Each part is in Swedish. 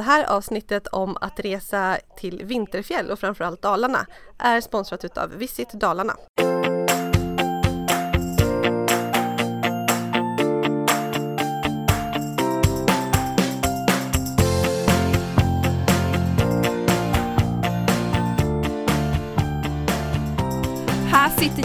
Det här avsnittet om att resa till vinterfjäll och framförallt Dalarna är sponsrat utav Visit Dalarna.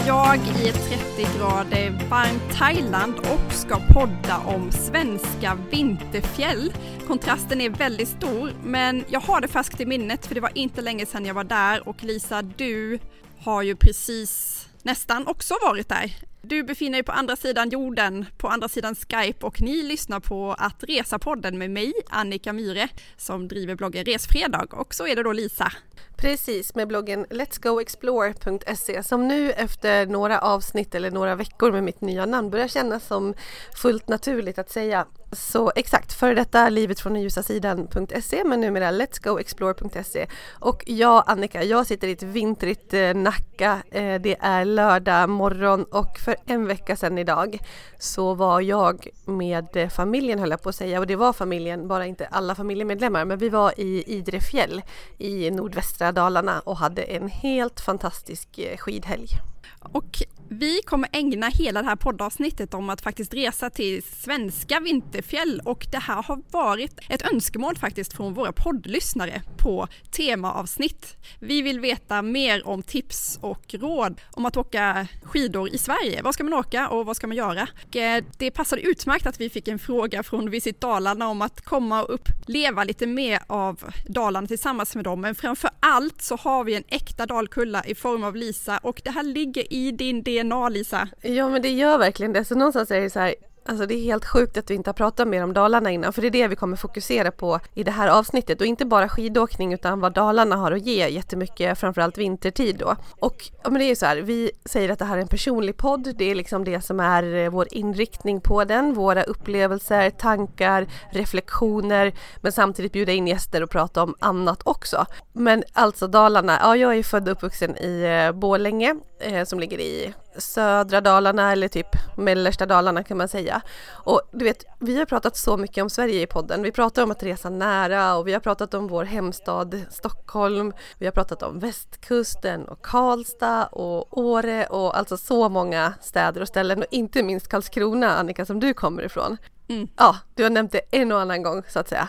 Jag i ett 30 grader varmt Thailand och ska podda om svenska vinterfjäll. Kontrasten är väldigt stor, men jag har det färskt i minnet för det var inte länge sedan jag var där och Lisa, du har ju precis nästan också varit där. Du befinner dig på andra sidan jorden, på andra sidan Skype och ni lyssnar på Att Resa-podden med mig, Annika Myre, som driver bloggen Resfredag och så är det då Lisa. Precis, med bloggen letsgoexplore.se som nu efter några avsnitt eller några veckor med mitt nya namn börjar kännas som fullt naturligt att säga. Så exakt, före detta livet från den ljusa sidan.se men numera letsgoexplore.se. Och jag Annika, jag sitter i ett vintrigt eh, Nacka. Eh, det är lördag morgon och för en vecka sedan idag så var jag med eh, familjen höll jag på att säga och det var familjen, bara inte alla familjemedlemmar men vi var i Idre fjäll i nordvästra Dalarna och hade en helt fantastisk eh, skidhelg. Och vi kommer ägna hela det här poddavsnittet om att faktiskt resa till svenska vinterfjäll och det här har varit ett önskemål faktiskt från våra poddlyssnare på temaavsnitt. Vi vill veta mer om tips och råd om att åka skidor i Sverige. Vad ska man åka och vad ska man göra? Och eh, det passade utmärkt att vi fick en fråga från Visit Dalarna om att komma och uppleva lite mer av Dalarna tillsammans med dem. Men framför allt så har vi en äkta dalkulla i form av Lisa och det här ligger i din DNA Lisa. Ja men det gör verkligen det. Så någonstans är det så här, Alltså det är helt sjukt att vi inte har pratat mer om Dalarna innan för det är det vi kommer fokusera på i det här avsnittet och inte bara skidåkning utan vad Dalarna har att ge jättemycket framförallt vintertid då. Och ja, men det är ju så här, vi säger att det här är en personlig podd. Det är liksom det som är eh, vår inriktning på den, våra upplevelser, tankar, reflektioner men samtidigt bjuda in gäster och prata om annat också. Men alltså Dalarna, ja jag är född och uppvuxen i Bålänge Borlänge eh, som ligger i södra Dalarna eller typ mellersta Dalarna kan man säga. Och du vet, vi har pratat så mycket om Sverige i podden. Vi pratar om att resa nära och vi har pratat om vår hemstad Stockholm. Vi har pratat om västkusten och Karlstad och Åre och alltså så många städer och ställen och inte minst Karlskrona Annika som du kommer ifrån. Mm. Ja, du har nämnt det en och annan gång så att säga.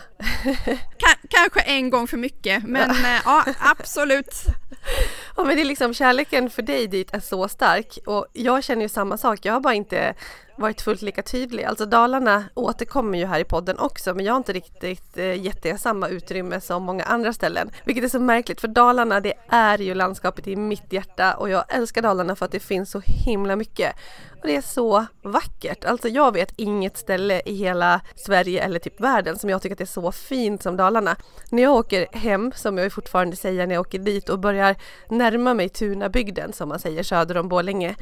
kanske en gång för mycket, men eh, ja, absolut. Ja, men det är liksom kärleken för dig dit är så stark och jag känner ju samma sak. Jag har bara inte varit fullt lika tydlig. Alltså Dalarna återkommer ju här i podden också men jag har inte riktigt eh, gett det samma utrymme som många andra ställen. Vilket är så märkligt för Dalarna det är ju landskapet i mitt hjärta och jag älskar Dalarna för att det finns så himla mycket. Och det är så vackert. Alltså jag vet inget ställe i hela Sverige eller typ världen som jag tycker att det är så fint som Dalarna. När jag åker hem, som jag fortfarande säger när jag åker dit och börjar närma mig Tunabygden som man säger söder om Borlänge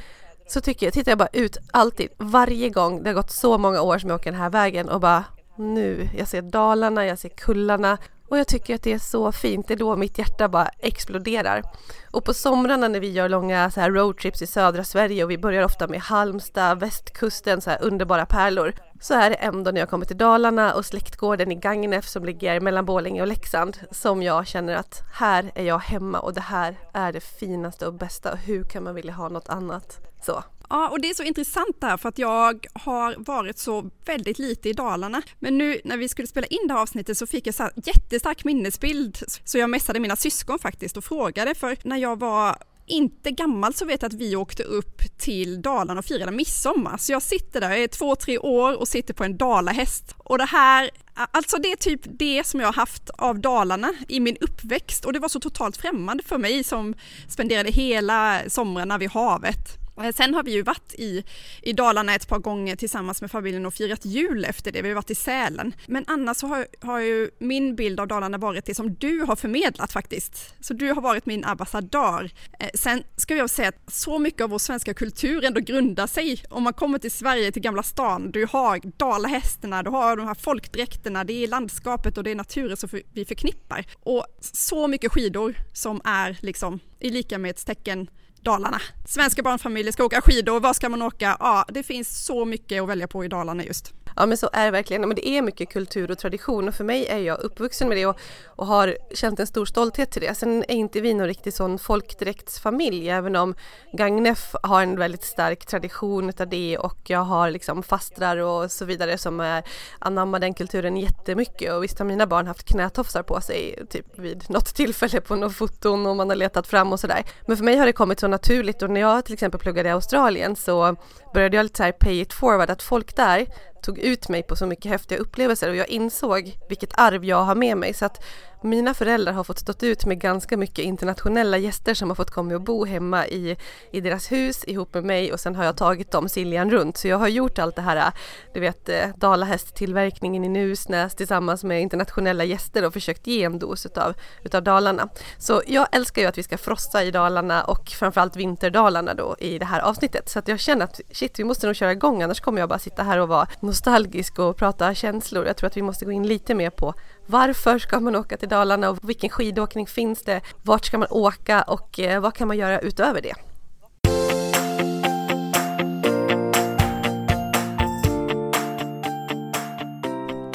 så tycker jag, tittar jag bara ut alltid, varje gång, det har gått så många år som jag åker den här vägen och bara nu, jag ser Dalarna, jag ser kullarna och jag tycker att det är så fint, det är då mitt hjärta bara exploderar. Och på somrarna när vi gör långa så här roadtrips i södra Sverige och vi börjar ofta med Halmstad, västkusten, så här underbara pärlor. Så är det ändå när jag kommer till Dalarna och släktgården i Gagnef som ligger mellan Borlänge och Leksand som jag känner att här är jag hemma och det här är det finaste och bästa och hur kan man vilja ha något annat? Så. Ja, och det är så intressant där för att jag har varit så väldigt lite i Dalarna. Men nu när vi skulle spela in det här avsnittet så fick jag så här jättestark minnesbild. Så jag messade mina syskon faktiskt och frågade för när jag var inte gammal så vet jag att vi åkte upp till Dalarna och firade midsommar. Så jag sitter där, jag är två, tre år och sitter på en dalahäst. Och det här, alltså det är typ det som jag har haft av Dalarna i min uppväxt och det var så totalt främmande för mig som spenderade hela somrarna vid havet. Eh, sen har vi ju varit i, i Dalarna ett par gånger tillsammans med familjen och firat jul efter det. Vi har varit i Sälen. Men annars så har, har ju min bild av Dalarna varit det som du har förmedlat faktiskt. Så du har varit min ambassadör. Eh, sen ska jag säga att så mycket av vår svenska kultur ändå grundar sig om man kommer till Sverige, till Gamla stan. Du har dalahästarna, du har de här folkdräkterna, det är landskapet och det är naturen som vi förknippar. Och så mycket skidor som är liksom i lika med ett tecken Dalarna. Svenska barnfamiljer ska åka skidor, var ska man åka? Ja, det finns så mycket att välja på i Dalarna just. Ja men så är det verkligen. Men det är mycket kultur och tradition och för mig är jag uppvuxen med det och, och har känt en stor stolthet till det. Sen är inte vi någon riktig sån folkdräktsfamilj även om Gagnef har en väldigt stark tradition utav det och jag har liksom fastrar och så vidare som är, anammar den kulturen jättemycket och visst har mina barn haft knätofsar på sig typ vid något tillfälle på några foton och man har letat fram och sådär. Men för mig har det kommit så naturligt och när jag till exempel pluggade i Australien så började jag lite så här pay it forward att folk där tog ut mig på så mycket häftiga upplevelser och jag insåg vilket arv jag har med mig. Så att mina föräldrar har fått stått ut med ganska mycket internationella gäster som har fått komma och bo hemma i, i deras hus ihop med mig och sen har jag tagit dem Siljan runt. Så jag har gjort allt det här, du vet eh, dalahästtillverkningen i Nusnäs tillsammans med internationella gäster och försökt ge en dos utav, utav Dalarna. Så jag älskar ju att vi ska frossa i Dalarna och framförallt vinterdalarna då i det här avsnittet. Så att jag känner att shit, vi måste nog köra igång annars kommer jag bara sitta här och vara nostalgisk och prata känslor. Jag tror att vi måste gå in lite mer på varför ska man åka till Dalarna och vilken skidåkning finns det? Vart ska man åka och eh, vad kan man göra utöver det?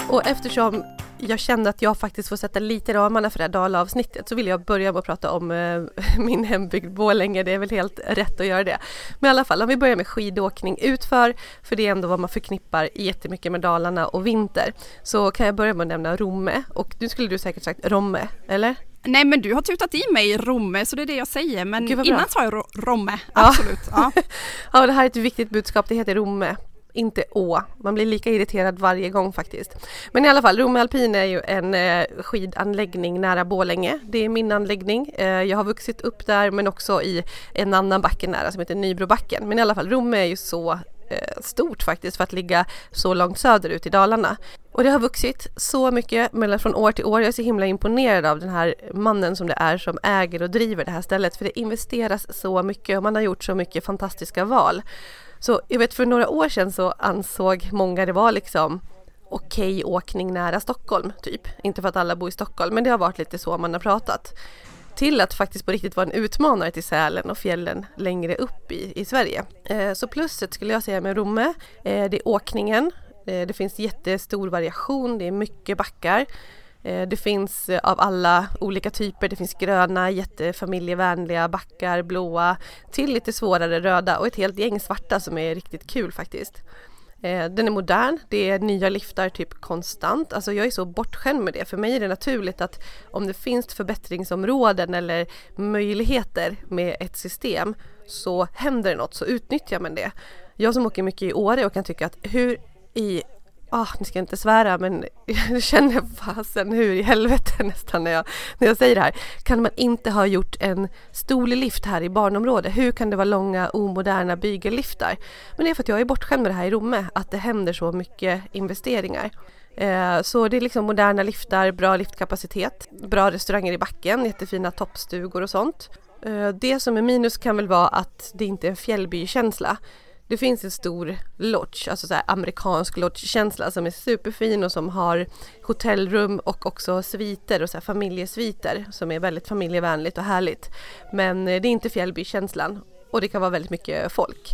Och eftersom jag kände att jag faktiskt får sätta lite ramarna för det här Dala-avsnittet så vill jag börja med att prata om eh, min hembygd Borlänge. Det är väl helt rätt att göra det. Men i alla fall, om vi börjar med skidåkning utför, för det är ändå vad man förknippar jättemycket med Dalarna och vinter, så kan jag börja med att nämna Romme. Och nu skulle du säkert sagt Romme, eller? Nej men du har tutat i mig Romme så det är det jag säger men innan sa jag Romme, absolut. Ja. Ja. ja det här är ett viktigt budskap, det heter Romme inte Å. Man blir lika irriterad varje gång faktiskt. Men i alla fall, Romme Alpin är ju en eh, skidanläggning nära Bålänge. Det är min anläggning. Eh, jag har vuxit upp där men också i en annan backe nära som heter Nybrobacken. Men i alla fall, Romme är ju så eh, stort faktiskt för att ligga så långt söderut i Dalarna. Och det har vuxit så mycket mellan från år till år. Jag är så himla imponerad av den här mannen som det är som äger och driver det här stället för det investeras så mycket och man har gjort så mycket fantastiska val. Så jag vet för några år sedan så ansåg många det var liksom okej okay, åkning nära Stockholm, typ. Inte för att alla bor i Stockholm, men det har varit lite så man har pratat. Till att faktiskt på riktigt vara en utmanare till Sälen och fjällen längre upp i, i Sverige. Eh, så plusset skulle jag säga med Romme, eh, det är åkningen. Eh, det finns jättestor variation, det är mycket backar. Eh, det finns eh, av alla olika typer. Det finns gröna, jättefamiljevänliga, backar, blåa till lite svårare röda och ett helt gäng svarta som är riktigt kul faktiskt. Eh, den är modern, det är nya liftar typ konstant. Alltså jag är så bortskämd med det. För mig är det naturligt att om det finns förbättringsområden eller möjligheter med ett system så händer det något så utnyttjar man det. Jag som åker mycket i Åre och kan tycka att hur i ah, nu ska jag inte svära men jag känner fasen hur i helvete nästan när jag, när jag säger det här. Kan man inte ha gjort en stollift här i barnområdet? Hur kan det vara långa omoderna bygelliftar? Men det är för att jag är bortskämd med det här i Romme, att det händer så mycket investeringar. Eh, så det är liksom moderna liftar, bra liftkapacitet, bra restauranger i backen, jättefina toppstugor och sånt. Eh, det som är minus kan väl vara att det inte är en fjällbykänsla. Det finns en stor lodge, alltså så amerikansk lodgekänsla som är superfin och som har hotellrum och också sviter och så familjesviter som är väldigt familjevänligt och härligt. Men eh, det är inte Fjällbykänslan och det kan vara väldigt mycket folk.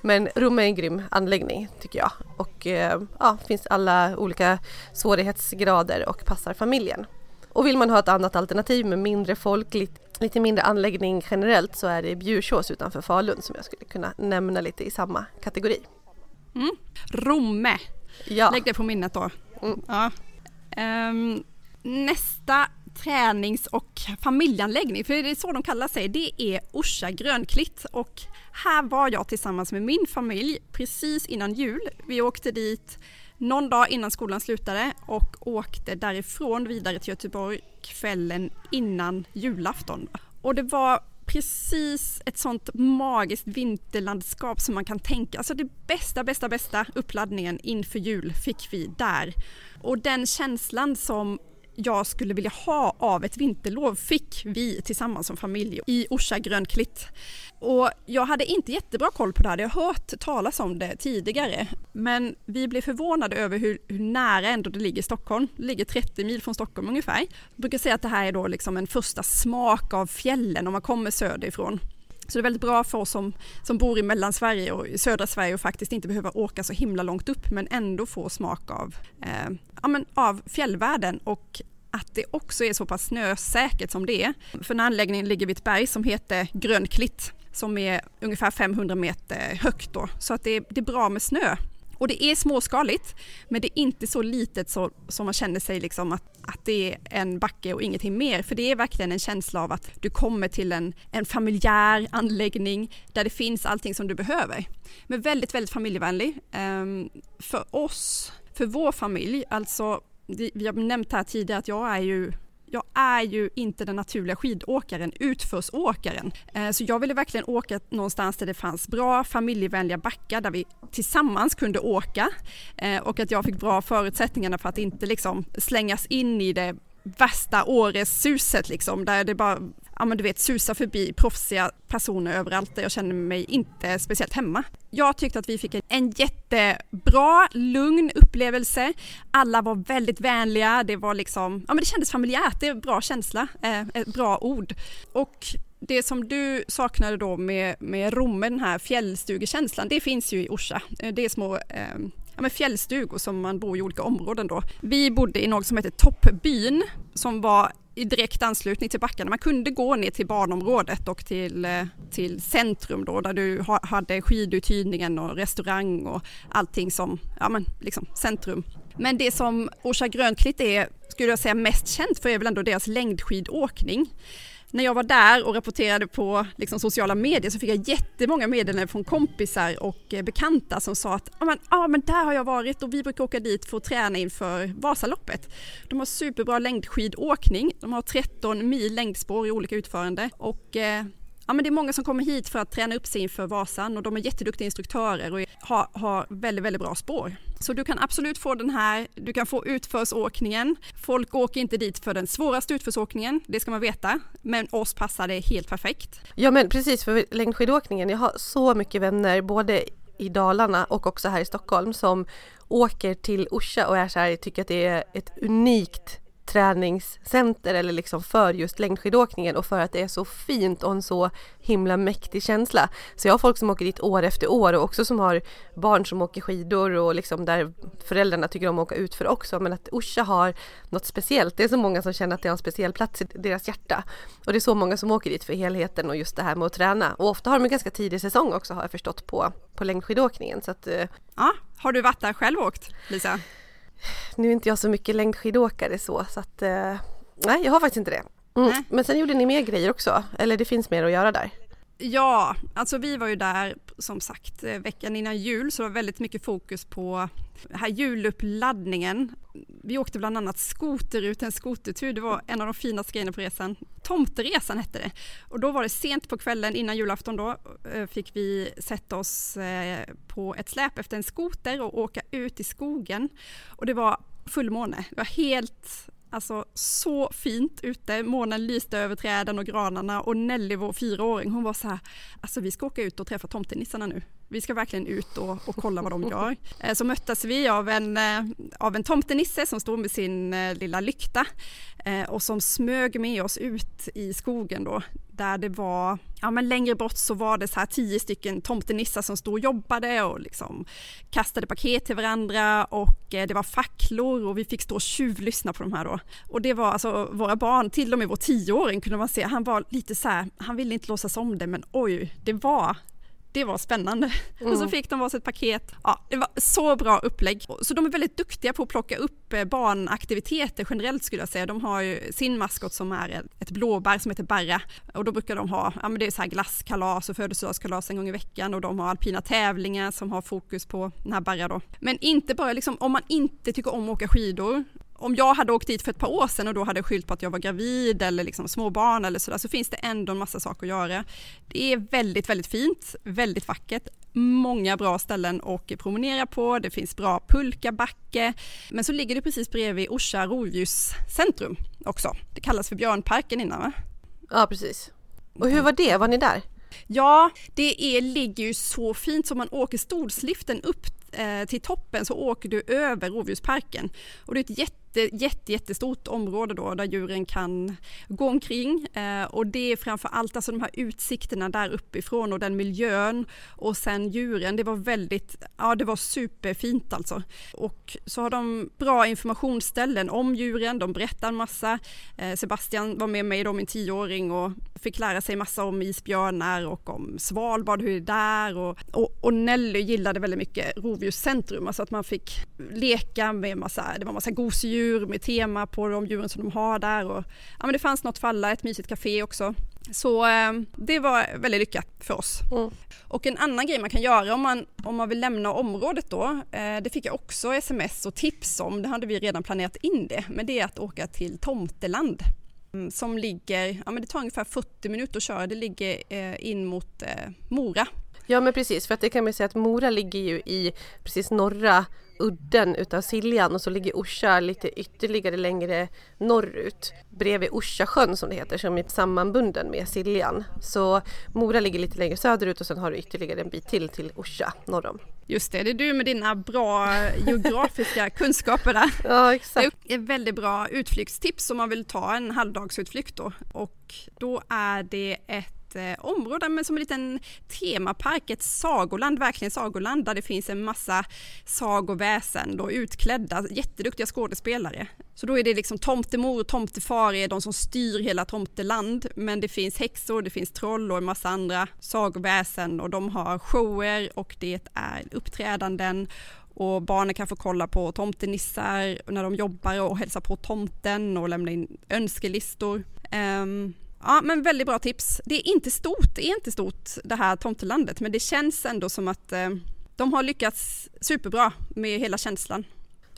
Men Rom är en grym anläggning tycker jag och eh, ja, finns alla olika svårighetsgrader och passar familjen. Och vill man ha ett annat alternativ med mindre folk, lite mindre anläggning generellt så är det Bjursås utanför Falun som jag skulle kunna nämna lite i samma kategori. Mm. Romme, ja. lägg det på minnet då. Mm. Ja. Um, nästa tränings och familjeanläggning, för det är så de kallar sig, det är Orsa Grönklitt och här var jag tillsammans med min familj precis innan jul. Vi åkte dit någon dag innan skolan slutade och åkte därifrån vidare till Göteborg kvällen innan julafton. Och det var precis ett sånt magiskt vinterlandskap som man kan tänka. Alltså det bästa, bästa, bästa uppladdningen inför jul fick vi där. Och den känslan som jag skulle vilja ha av ett vinterlov fick vi tillsammans som familj i Orsa Grönklitt. Och jag hade inte jättebra koll på det här, jag har hört talas om det tidigare. Men vi blev förvånade över hur, hur nära ändå det ligger Stockholm. Det ligger 30 mil från Stockholm ungefär. Jag brukar säga att det här är då liksom en första smak av fjällen om man kommer söderifrån. Så det är väldigt bra för oss som, som bor i Mellansverige och i södra Sverige och faktiskt inte behöver åka så himla långt upp men ändå få smak av, eh, ja, men av fjällvärlden och att det också är så pass snösäkert som det är. För den anläggningen ligger vid ett berg som heter Grönklitt som är ungefär 500 meter högt då. Så att det är, det är bra med snö. Och det är småskaligt men det är inte så litet så, som man känner sig liksom att, att det är en backe och ingenting mer. För det är verkligen en känsla av att du kommer till en, en familjär anläggning där det finns allting som du behöver. Men väldigt, väldigt familjevänlig. Um, för oss, för vår familj, alltså vi har nämnt här tidigare att jag är ju jag är ju inte den naturliga skidåkaren, utförsåkaren. Eh, så jag ville verkligen åka någonstans där det fanns bra familjevänliga backar där vi tillsammans kunde åka eh, och att jag fick bra förutsättningarna för att inte liksom slängas in i det värsta Åres-suset liksom, där det bara ja men du vet susa förbi proffsiga personer överallt där jag känner mig inte speciellt hemma. Jag tyckte att vi fick en jättebra, lugn upplevelse. Alla var väldigt vänliga, det var liksom, ja men det kändes familjärt, det är en bra känsla, eh, ett bra ord. Och det som du saknade då med, med Romme, den här fjällstugekänslan, det finns ju i Orsa. Eh, det är små eh, ja, men fjällstugor som man bor i olika områden då. Vi bodde i något som heter Toppbyn som var i direkt anslutning till backarna. Man kunde gå ner till barnområdet och till, eh, till centrum då där du hade skiduthyrningen och restaurang och allting som, ja men liksom centrum. Men det som Orsa Grönklitt är, skulle jag säga mest känt för är väl ändå deras längdskidåkning när jag var där och rapporterade på liksom, sociala medier så fick jag jättemånga meddelanden från kompisar och eh, bekanta som sa att ah, men, ah, men där har jag varit och vi brukar åka dit för att träna inför Vasaloppet. De har superbra längdskidåkning, de har 13 mil längdspår i olika utförande och eh, Ja, men det är många som kommer hit för att träna upp sig inför Vasan och de är jätteduktiga instruktörer och har, har väldigt, väldigt bra spår. Så du kan absolut få den här, du kan få utförsåkningen. Folk åker inte dit för den svåraste utförsåkningen, det ska man veta, men oss passar det helt perfekt. Ja men precis, för längdskidåkningen, jag har så mycket vänner både i Dalarna och också här i Stockholm som åker till Orsa och är så här, tycker att det är ett unikt träningscenter eller liksom för just längdskidåkningen och för att det är så fint och en så himla mäktig känsla. Så jag har folk som åker dit år efter år och också som har barn som åker skidor och liksom där föräldrarna tycker om att åka ut för också men att Orsa har något speciellt. Det är så många som känner att det har en speciell plats i deras hjärta och det är så många som åker dit för helheten och just det här med att träna och ofta har de en ganska tidig säsong också har jag förstått på, på längdskidåkningen så att eh, Ja, har du varit där själv och åkt Lisa? Nu är inte jag så mycket längdskidåkare så, så att eh, nej, jag har faktiskt inte det. Mm. Men sen gjorde ni mer grejer också, eller det finns mer att göra där? Ja, alltså vi var ju där som sagt eh, veckan innan jul så det var väldigt mycket fokus på här juluppladdningen. Vi åkte bland annat skoter ut en skotertur, det var en av de finaste grejerna på resan. Tomteresan hette det. Och då var det sent på kvällen innan julafton då eh, fick vi sätta oss eh, på ett släp efter en skoter och åka ut i skogen. Och det var fullmåne, det var helt Alltså så fint ute, månen lyste över träden och granarna och Nelly, vår fyraåring, hon var så här, alltså vi ska åka ut och träffa tomtenissarna nu. Vi ska verkligen ut och, och kolla vad de gör. Eh, så möttes vi av en, eh, av en tomtenisse som stod med sin eh, lilla lykta och som smög med oss ut i skogen då där det var, ja men längre bort så var det så här tio stycken tomtenissar som stod och jobbade och liksom kastade paket till varandra och det var facklor och vi fick stå och tjuvlyssna på de här då. Och det var alltså våra barn, till och med vår tioåring kunde man se, han var lite så här, han ville inte låtsas om det men oj, det var det var spännande. Mm. Och så fick de varsitt paket. Ja, det var så bra upplägg. Så de är väldigt duktiga på att plocka upp eh, barnaktiviteter generellt skulle jag säga. De har ju sin maskot som är ett blåbär som heter Barra och då brukar de ha, ja men det är så här glasskalas och födelsedagskalas en gång i veckan och de har alpina tävlingar som har fokus på den här Barra då. Men inte bara liksom, om man inte tycker om att åka skidor om jag hade åkt dit för ett par år sedan och då hade skyllt på att jag var gravid eller liksom småbarn eller sådär så finns det ändå en massa saker att göra. Det är väldigt, väldigt fint, väldigt vackert, många bra ställen att promenera på, det finns bra pulkabacke, men så ligger det precis bredvid Orsa rovdjurscentrum också. Det kallas för Björnparken innan va? Ja precis. Och hur var det, var ni där? Ja, det är, ligger ju så fint som man åker stolsliften upp eh, till toppen så åker du över rovdjursparken och det är ett jätte jätte, jätte, jättestort område då där djuren kan gå omkring eh, och det är framför allt alltså de här utsikterna där uppifrån och den miljön och sen djuren. Det var väldigt, ja det var superfint alltså. Och så har de bra informationsställen om djuren, de berättar en massa. Eh, Sebastian var med mig då, min tioåring och fick lära sig massa om isbjörnar och om Svalbard, hur det är där och, och, och Nelly gillade väldigt mycket rovdjurscentrum, alltså att man fick leka med massa, det var massa gosedjur med tema på de djuren som de har där och ja men det fanns något för alla, ett mysigt café också. Så eh, det var väldigt lyckat för oss. Mm. Och en annan grej man kan göra om man, om man vill lämna området då, eh, det fick jag också sms och tips om, det hade vi redan planerat in det, men det är att åka till Tomteland mm, som ligger, ja men det tar ungefär 40 minuter att köra, det ligger eh, in mot eh, Mora. Ja men precis, för att det kan man säga att Mora ligger ju i precis norra udden utav Siljan och så ligger Orsa lite ytterligare längre norrut bredvid Orsasjön som det heter som är sammanbunden med Siljan. Så Mora ligger lite längre söderut och sen har du ytterligare en bit till till Orsa norr om. Just det, det är du med dina bra geografiska kunskaper där. Ja, exakt. Det är ett väldigt bra utflyktstips om man vill ta en halvdagsutflykt då och då är det ett eh, område men som en liten temapark, ett sagoland, verkligen sagoland där det finns en massa sagoväsen då utklädda, jätteduktiga skådespelare. Så då är det liksom tomtemor och tomtefar är de som styr hela tomteland men det finns häxor, det finns troll och en massa andra sagoväsen och de har shower och det är uppträdanden och barnen kan få kolla på tomtenissar när de jobbar och hälsa på tomten och lämna in önskelistor. Um, Ja, men väldigt bra tips. Det är inte stort, det är inte stort det här tomtelandet, men det känns ändå som att eh, de har lyckats superbra med hela känslan.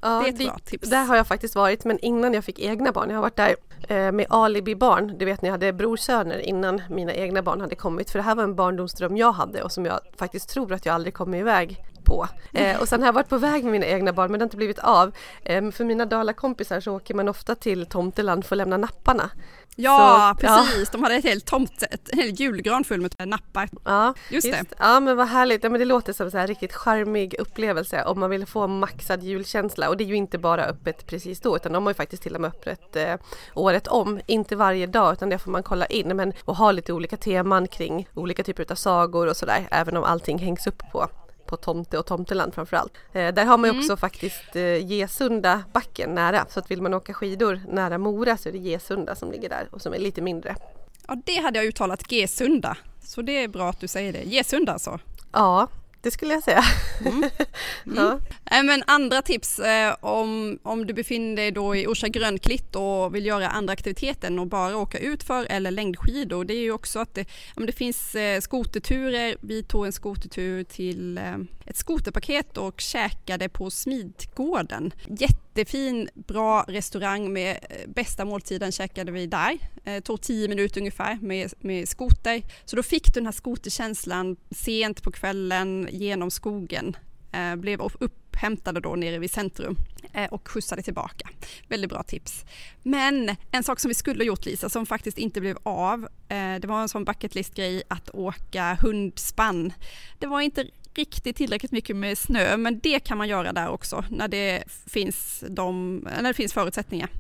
Ja, det är ett bra tips. Där har jag faktiskt varit, men innan jag fick egna barn. Jag har varit där eh, med alibi-barn. Du vet när jag hade brorsöner innan mina egna barn hade kommit. För det här var en barndomsdröm jag hade och som jag faktiskt tror att jag aldrig kommer iväg på. Eh, och sen har jag varit på väg med mina egna barn men det har inte blivit av. Eh, för mina Dala-kompisar så åker man ofta till Tomteland för att lämna napparna. Ja så, precis, ja. de hade ett helt tomt, en hel julgran full med nappar. Ja, just, just, det. Ja men vad härligt, ja, men det låter som en riktigt charmig upplevelse om man vill få maxad julkänsla och det är ju inte bara öppet precis då utan de har ju faktiskt till och med öppet eh, året om. Inte varje dag utan det får man kolla in men och ha lite olika teman kring olika typer av sagor och sådär även om allting hängs upp på på Tomte och Tomteland framförallt. Eh, där har man mm. också faktiskt eh, Gesunda backen nära så att vill man åka skidor nära Mora så är det Gesunda som ligger där och som är lite mindre. Ja det hade jag uttalat Gesunda så det är bra att du säger det. Gesunda alltså? Ja, det skulle jag säga. Mm. Mm. Ja. Men andra tips eh, om, om du befinner dig då i Orsa Grönklitt och vill göra andra aktiviteter än att bara åka utför eller längdskidor. Det är ju också att det, om det finns eh, skoterturer. Vi tog en skotertur till eh, ett skoterpaket och käkade på Smidgården. Jättefin, bra restaurang med eh, bästa måltiden käkade vi där. Eh, tog tio minuter ungefär med, med skoter. Så då fick du den här skoterkänslan sent på kvällen genom skogen. Eh, blev upphämtade då nere vid centrum eh, och skjutsade tillbaka. Väldigt bra tips. Men en sak som vi skulle gjort Lisa, som faktiskt inte blev av, eh, det var en sån bucket list grej att åka hundspann. Det var inte riktigt tillräckligt mycket med snö, men det kan man göra där också när det finns, de, när det finns förutsättningar.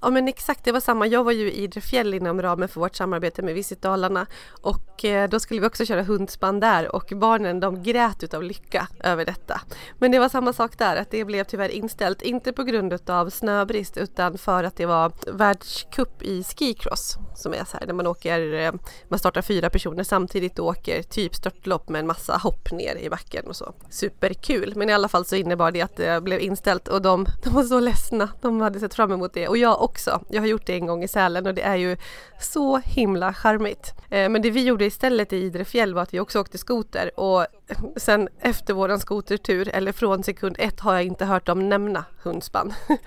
Ja men exakt, det var samma. Jag var ju i Idre fjäll inom ramen för vårt samarbete med Visit Dalarna och eh, då skulle vi också köra hundspann där och barnen de grät utav lycka över detta. Men det var samma sak där, att det blev tyvärr inställt, inte på grund av snöbrist utan för att det var världscup i skicross som är så här när man åker, eh, man startar fyra personer samtidigt och åker typ störtlopp med en massa hopp ner i backen och så. Superkul! Men i alla fall så innebar det att det blev inställt och de, de var så ledsna. De hade sett fram emot det och jag också. Jag har gjort det en gång i Sälen och det är ju så himla charmigt. Eh, men det vi gjorde istället i Idre fjäll var att vi också åkte skoter och sen efter våran skotertur eller från sekund ett har jag inte hört dem nämna Hundspann.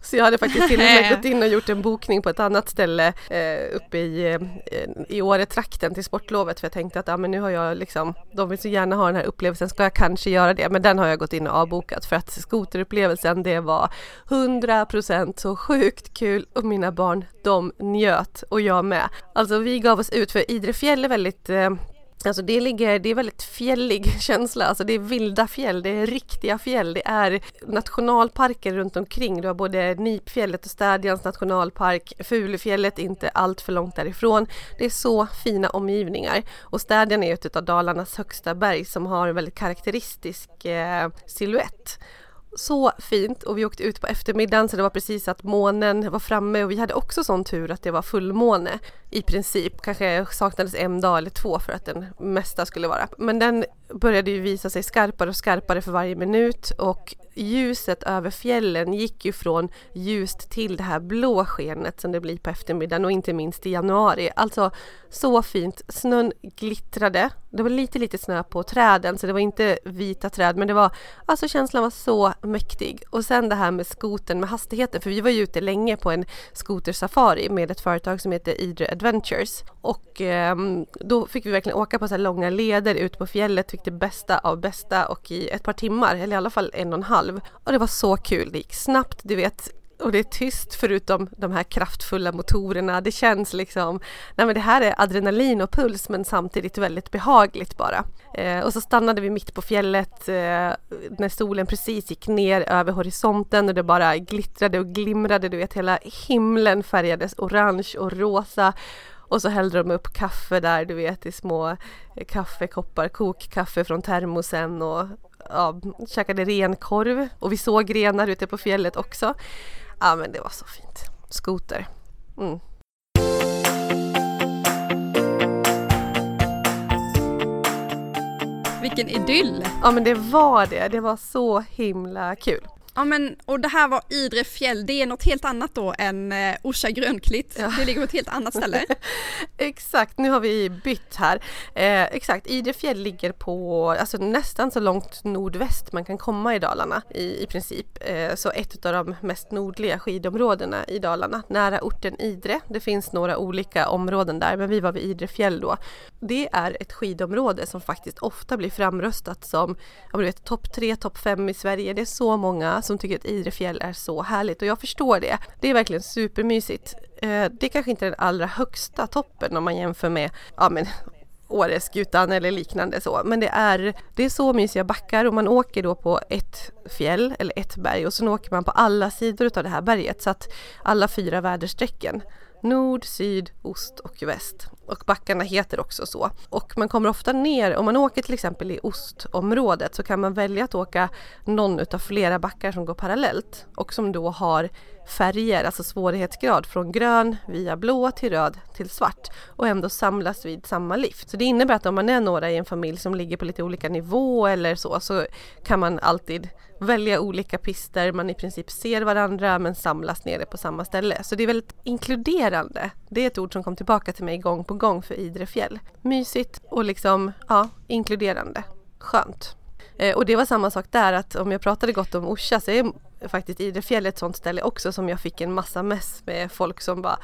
Så jag hade faktiskt till och med gått in och gjort en bokning på ett annat ställe eh, uppe i, eh, i Åretrakten till sportlovet för jag tänkte att ja, men nu har jag liksom, de vill så gärna ha den här upplevelsen, ska jag kanske göra det? Men den har jag gått in och avbokat för att skoterupplevelsen det var 100% så sjukt kul och mina barn de njöt och jag med. Alltså vi gav oss ut för Idre fjäll är väldigt eh, Alltså det ligger, det är väldigt fjällig känsla, alltså det är vilda fjäll, det är riktiga fjäll, det är nationalparker runt omkring. Du har både Nipfjället och Städjans nationalpark, Fulufjället inte allt för långt därifrån. Det är så fina omgivningar och Städjan är ett av Dalarnas högsta berg som har en väldigt karaktäristisk eh, silhuett så fint och vi åkte ut på eftermiddagen så det var precis att månen var framme och vi hade också sån tur att det var fullmåne i princip. Kanske saknades en dag eller två för att den mesta skulle vara. Men den började ju visa sig skarpare och skarpare för varje minut och ljuset över fjällen gick ju från ljust till det här blå skenet som det blir på eftermiddagen och inte minst i januari. Alltså så fint. Snön glittrade. Det var lite lite snö på träden så det var inte vita träd men det var alltså känslan var så mäktig. Och sen det här med skoten med hastigheten för vi var ju ute länge på en skotersafari med ett företag som heter Idre Adventures och eh, då fick vi verkligen åka på så här långa leder ut på fjället, fick det bästa av bästa och i ett par timmar eller i alla fall en och en halv. Och det var så kul, det gick snabbt, du vet och det är tyst förutom de här kraftfulla motorerna. Det känns liksom, nej men det här är adrenalin och puls men samtidigt väldigt behagligt bara. Eh, och så stannade vi mitt på fjället eh, när solen precis gick ner över horisonten och det bara glittrade och glimrade. Du vet hela himlen färgades orange och rosa. Och så hällde de upp kaffe där du vet i små kaffekoppar, kokkaffe från termosen och ja, käkade renkorv och vi såg renar ute på fjället också. Ja men det var så fint. Skoter. Mm. Vilken idyll! Ja men det var det. Det var så himla kul. Ja men och det här var Idre fjäll, det är något helt annat då än eh, Orsa Grönklitt. Ja. Det ligger på ett helt annat ställe. exakt, nu har vi bytt här. Eh, exakt, Idre fjäll ligger på alltså, nästan så långt nordväst man kan komma i Dalarna i, i princip. Eh, så ett av de mest nordliga skidområdena i Dalarna, nära orten Idre. Det finns några olika områden där men vi var vid Idre fjäll då. Det är ett skidområde som faktiskt ofta blir framröstat som topp tre, topp fem i Sverige. Det är så många som tycker att Idre fjäll är så härligt och jag förstår det. Det är verkligen supermysigt. Eh, det är kanske inte är den allra högsta toppen om man jämför med ja, men, Åreskutan eller liknande så. Men det är, det är så mysiga backar och man åker då på ett fjäll eller ett berg och sen åker man på alla sidor av det här berget så att alla fyra väderstrecken nord, syd, ost och väst. Och backarna heter också så. Och man kommer ofta ner, om man åker till exempel i ostområdet så kan man välja att åka någon utav flera backar som går parallellt och som då har färger, alltså svårighetsgrad från grön via blå till röd till svart och ändå samlas vid samma lift. Så det innebär att om man är några i en familj som ligger på lite olika nivå eller så, så kan man alltid välja olika pister, man i princip ser varandra men samlas nere på samma ställe. Så det är väldigt inkluderande. Det är ett ord som kom tillbaka till mig gång på gång för Idre fjäll. Mysigt och liksom, ja, inkluderande. Skönt. Eh, och det var samma sak där att om jag pratade gott om Orsa så är faktiskt Idre fjäll ett sånt ställe också som jag fick en massa mess med folk som bara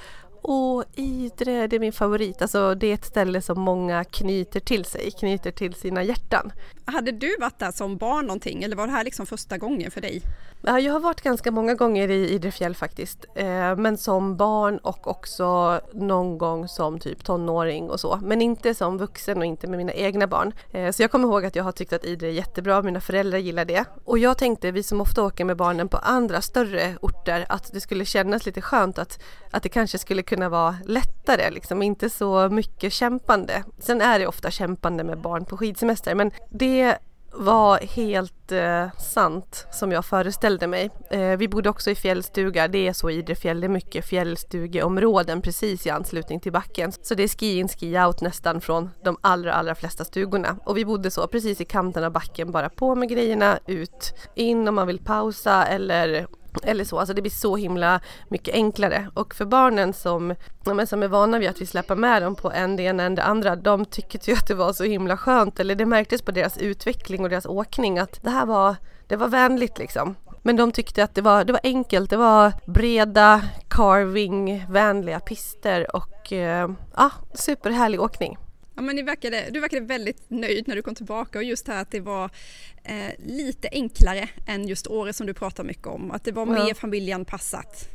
Åh, Idre, det är min favorit. Alltså det är ett ställe som många knyter till sig, knyter till sina hjärtan. Hade du varit där som barn någonting eller var det här liksom första gången för dig? Ja, jag har varit ganska många gånger i Idrefjäll faktiskt. Eh, men som barn och också någon gång som typ tonåring och så. Men inte som vuxen och inte med mina egna barn. Eh, så jag kommer ihåg att jag har tyckt att Idre är jättebra, mina föräldrar gillar det. Och jag tänkte, vi som ofta åker med barnen på andra större orter, att det skulle kännas lite skönt att, att det kanske skulle kunna vara lättare, liksom inte så mycket kämpande. Sen är det ofta kämpande med barn på skidsemester, men det var helt eh, sant som jag föreställde mig. Eh, vi bodde också i fjällstuga, det är så i Idrefjäll, det är mycket fjällstugeområden precis i anslutning till backen. Så det är ski in, ski out nästan från de allra, allra flesta stugorna. Och vi bodde så precis i kanten av backen, bara på med grejerna, ut, in om man vill pausa eller eller så, alltså det blir så himla mycket enklare. Och för barnen som, ja, som är vana vid att vi släpper med dem på en det ena än det andra, de tyckte ju att det var så himla skönt, eller det märktes på deras utveckling och deras åkning att det här var, det var vänligt liksom. Men de tyckte att det var, det var enkelt, det var breda carving-vänliga pister och eh, ja, superhärlig åkning. Ja, men du verkade, du verkade väldigt nöjd när du kom tillbaka och just här att det var eh, lite enklare än just året som du pratar mycket om. Att det var mer ja. familjeanpassat.